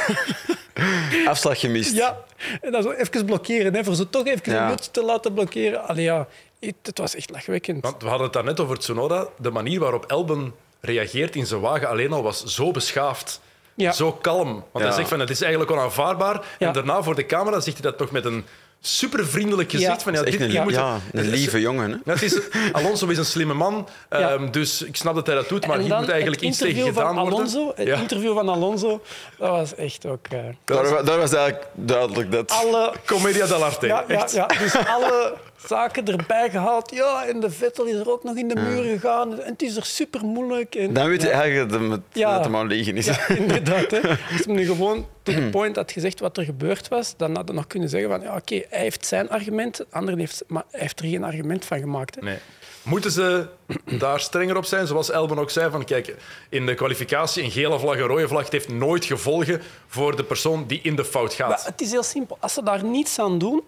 (laughs) Afslag gemist. Ja, en dan zo even blokkeren, hè, voor ze toch even Ja. een te laten blokkeren. Allee, ja, het, het was echt lachwekkend. Want we hadden het daarnet over Tsunoda. De manier waarop Elben reageert in zijn wagen alleen al was zo beschaafd. Ja. Zo kalm. Want hij zegt van het is eigenlijk onaanvaardbaar. Ja. En daarna voor de camera zegt hij dat toch met een super vriendelijk gezicht. Ja. Van, ja, dit, een, moet ja, een lieve jongen. Hè? Ja, het is, Alonso is een slimme man, Ja. ehm, dus ik snap dat hij dat doet, maar hier moet eigenlijk iets tegen interview gedaan van worden. Alonso, Het Ja. interview van Alonso, dat was echt ook... eh, Daar, wa- daar was eigenlijk duidelijk dat... alle, Commedia dell'arte. ja, ja, dus alle (laughs) zaken erbij gehaald. Ja, en de Vettel is er ook nog in de muur gegaan. En het is er super moeilijk. En, Dan weet je eigenlijk dat het, Ja. dat het maar liegen is. Ja, (laughs) inderdaad. Hè. Als hem nu gewoon (clears throat) to the point had gezegd wat er gebeurd was, dan hadden we nog kunnen zeggen van ja, oké, hij heeft zijn argument, de ander heeft, maar hij heeft er geen argument van gemaakt. Hè. Nee. Moeten ze (clears throat) daar strenger op zijn? Zoals Elben ook zei, van kijk, in de kwalificatie een gele vlag, een rode vlag, het heeft nooit gevolgen voor de persoon die in de fout gaat. Maar het is heel simpel. Als ze daar niets aan doen,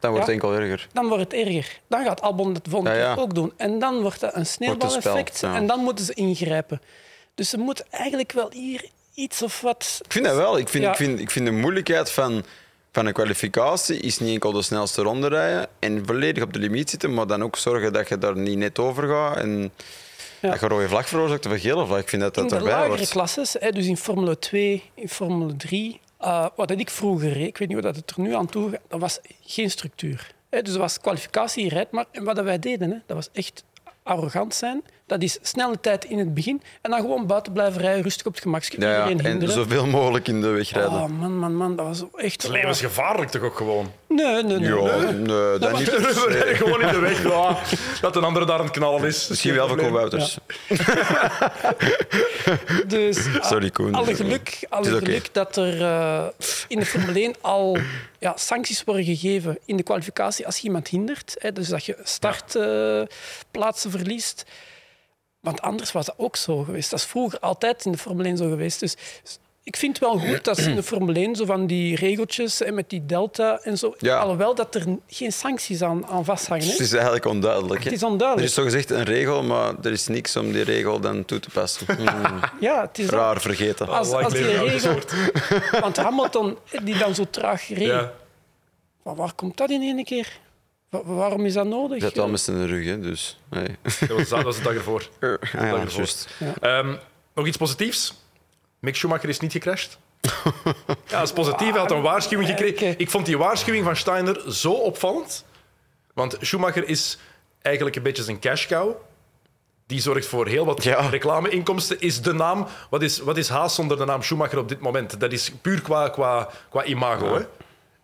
Dan wordt Ja. het enkel erger. dan wordt het erger. Dan gaat Albon het volgende Ja, ja. keer ook doen. En dan wordt dat een sneeuwbaleffect. En dan moeten ze ingrijpen. Dus ze moeten eigenlijk wel hier iets of wat... Ik vind dat wel. Ik vind, ik vind, ik vind de moeilijkheid van, van een kwalificatie is niet enkel de snelste ronde rijden en volledig op de limiet zitten, maar dan ook zorgen dat je daar niet net over gaat en dat je rode vlag veroorzaakt of een gele vlag. Ik vind dat dat in de lagere wordt. klasses, dus in Formule 2, in Formule 3, eh, wat ik vroeger, hè, ik weet niet hoe dat het er nu aan toe gaat, dat was geen structuur. Dus dat was kwalificatie, je rijdt maar. En wat wij deden, hè, dat was echt arrogant zijn. Dat is snelle tijd in het begin en dan gewoon buiten blijven rijden, rustig op het gemak. Ja, en zoveel mogelijk in de weg rijden. Oh, man, man, man, dat was echt... Het is levensgevaarlijk toch ook gewoon? Nee, nee, nee. ja, nee. nee, dat niet. (laughs) Gewoon in de weg. Ja, (laughs) dat een andere daar aan het knallen is. Misschien wel voor Koen Wouters. Dus ah, Sorry, Koen. alle geluk, alle geluk dat er eh, in de Formule 1 al ja, sancties worden gegeven in de kwalificatie als je iemand hindert. Hè, dus dat je startplaatsen verliest. Want anders was dat ook zo geweest. Dat is vroeger altijd in de Formule 1 zo geweest. Dus ik vind het wel goed dat ze in de Formule 1 zo van die regeltjes hè, met die delta en zo. Ja. Alhoewel dat er geen sancties aan, aan vasthangen. Hè. Het is eigenlijk onduidelijk. hè. Het is Er onduidelijk. is zogezegd een regel, maar er is niks om die regel dan toe te passen. (laughs) Hmm, Ja, het is raar vergeten. Als, Lang als die regel, (laughs) want Hamilton, die dan zo traag reed, Ja. van waar komt dat in één keer? Wa- waarom is dat nodig? Je zat wel met zijn rug, hè, dus... Nee. Dat was, dat was de dag ervoor. (laughs) Ah, ja, ervoor. Ehm, nog iets positiefs. Mick Schumacher is niet gecrashed. (laughs) Ja, dat is positief. Hij had een waarschuwing gekregen. Oké. Ik vond die waarschuwing van Steiner zo opvallend. Want Schumacher is eigenlijk een beetje zijn cash cow. Die zorgt voor heel wat Ja. reclameinkomsten. Is de naam... Wat is, wat is Haas zonder de naam Schumacher op dit moment? Dat is puur qua, qua, qua imago. Hè?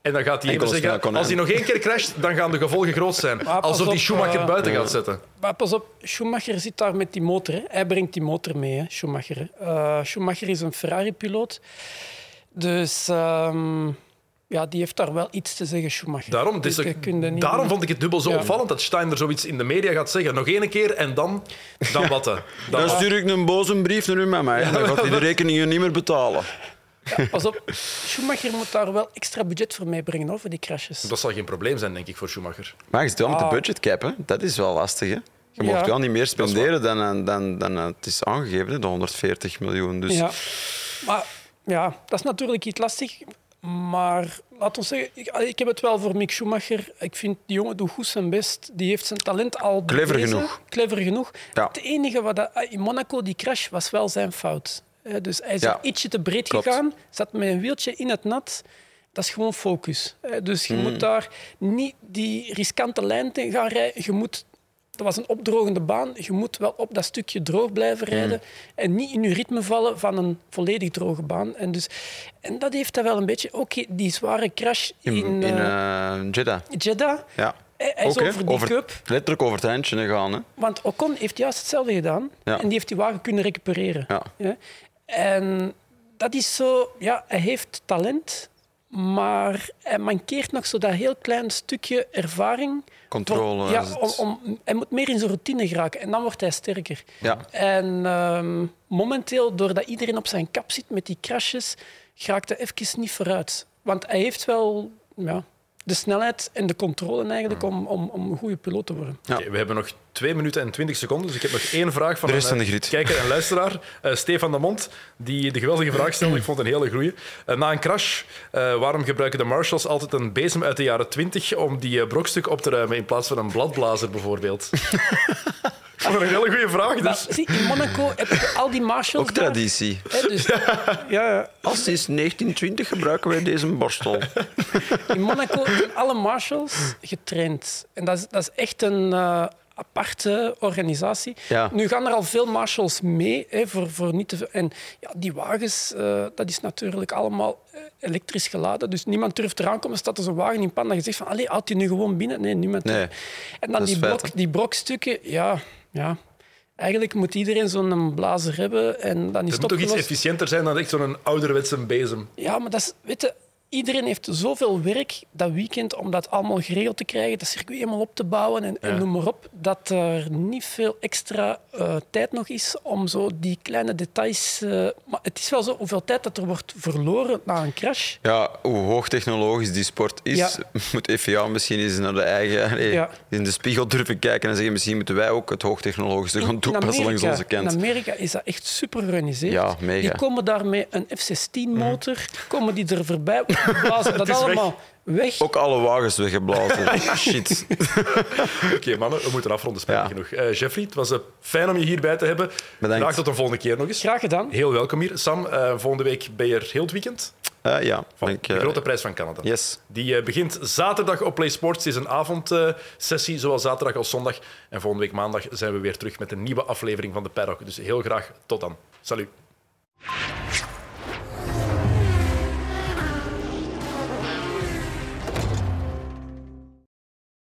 En dan gaat hij Enkel zeggen... Als hij nog één keer crasht, dan gaan de gevolgen groot zijn. Alsof die Schumacher eh, buiten gaat zetten. Maar pas op, Schumacher zit daar met die motor. Hè. Hij brengt die motor mee, hè, Schumacher. Eh, Schumacher is een Ferrari-piloot. Dus ehm, ja, die heeft daar wel iets te zeggen, Schumacher. Daarom, Dus ook- daarom vond ik het dubbel zo Ja. opvallend dat Steiner zoiets in de media gaat zeggen. Nog één keer en dan, dan wat? Dan Dan stuur ik een boze brief naar uw mama. hè. Dan gaat hij de rekeningen niet meer betalen. Pas op, Schumacher moet daar wel extra budget voor meebrengen, hoor, voor die crashes. Dat zal geen probleem zijn, denk ik, voor Schumacher. Maar je zit wel met de Ah. budgetcap, hè. Dat is wel lastig, hè. Je Ja. mocht wel niet meer spenderen dan, dan, dan, dan het is aangegeven, hè, de 140 miljoen. Dus Ja. Maar ja, dat is natuurlijk iets lastig. Maar laat ons zeggen, ik, ik heb het wel voor Mick Schumacher. Ik vind die jongen doet goed zijn best. Die heeft zijn talent al Clever bewezen. genoeg. Clever genoeg. Ja. Het enige wat dat, in Monaco, die crash, was wel zijn fout. Eh, Dus hij is Ja. ietsje te breed Klopt. gegaan, zat met een wieltje in het nat. Dat is gewoon focus. Eh, Dus je Mm. moet daar niet die riskante lijn te gaan rijden. Je moet, dat was een opdrogende baan. Je moet wel op dat stukje droog blijven Mm. rijden en niet in je ritme vallen van een volledig droge baan. En, dus, en dat heeft hij wel een beetje... Oké, die zware crash in, in, in eh, Jeddah. Jeddah. Ja. Hij is Ook, hè. over die cup. Letterlijk over het handje gegaan. Hè. Want Ocon heeft juist hetzelfde gedaan. Ja. En die heeft die wagen kunnen recupereren. Ja. Ja. En dat is zo... Ja, hij heeft talent, maar hij mankeert nog zo dat heel klein stukje ervaring. Controle. Voor- ja, om, hij moet meer in zijn routine geraken en dan wordt hij sterker. Ja. En ehm, momenteel, doordat iedereen op zijn kap zit met die crashes, geraakt hij even niet vooruit. Want hij heeft wel ja, de snelheid en de controle eigenlijk om, om, om een goede piloot te worden. Ja. We hebben nog 2 minuten en 20 seconden, dus ik heb nog één vraag van De rest een van de grid. kijker en luisteraar. (laughs) Eh, Stefan de Mond, die de geweldige vraag stelde. Ik vond het een hele goeie. Eh, na een crash, eh, waarom gebruiken de marshals altijd een bezem uit de jaren 20 om die brokstuk op te ruimen in plaats van een bladblazer bijvoorbeeld? (laughs) Dat is een hele goede vraag. Maar Dus. zie, in Monaco heb je al die marshals Ook daar. traditie. Hè, dus, (laughs) ja, ja. Al sinds 1920 gebruiken wij deze borstel. In Monaco zijn alle marshals getraind. En dat is, dat is echt een eh, aparte organisatie. Ja. Nu gaan er al veel marshals mee, hè, voor, voor niet te. En ja, die wagens, eh, dat is natuurlijk allemaal eh, elektrisch geladen. Dus niemand durft eraan komen. Staat er zo'n wagen in pan dat je zegt van, allee, houd die nu gewoon binnen. Nee, niemand. Nee, en dan die, blok, die brokstukken, ja, ja. Eigenlijk moet iedereen zo'n blazer hebben en dan is Het moet toch iets efficiënter zijn dan echt zo'n ouderwetse bezem. Ja, maar dat is, weet je, iedereen heeft zoveel werk dat weekend om dat allemaal geregeld te krijgen, dat circuit helemaal op te bouwen en, en noem maar op, dat er niet veel extra eh, tijd nog is om zo die kleine details... eh, maar het is wel zo, hoeveel tijd dat er wordt verloren na een crash. Ja, hoe hoogtechnologisch die sport is, Ja. (laughs) moet FIA misschien eens naar de eigen, Ja. in de spiegel durven kijken en zeggen misschien moeten wij ook het hoogtechnologische gaan toepassen langs onze in kant. Amerika is dat echt super georganiseerd. Ja, mega. Die komen daar met een F-16-motor, komen die er voorbij, blazen dat is weg. allemaal weg. Ook alle wagens weggeblazen. (laughs) Shit. Oké, mannen, we moeten afronden, spijtig Ja. genoeg. Eh, Jeffrey, het was eh, fijn om je hierbij te hebben. Bedankt. Graag tot de volgende keer nog eens. Graag gedaan. Heel welkom hier. Sam, eh, volgende week ben je er heel het weekend. Ja, Van ik, de grote prijs van Canada. Yes. Die eh, begint zaterdag op Play Sports. Het is een avondsessie, zowel zaterdag als zondag. En volgende week maandag zijn we weer terug met een nieuwe aflevering van de Paddock. Dus heel graag tot dan. Salut.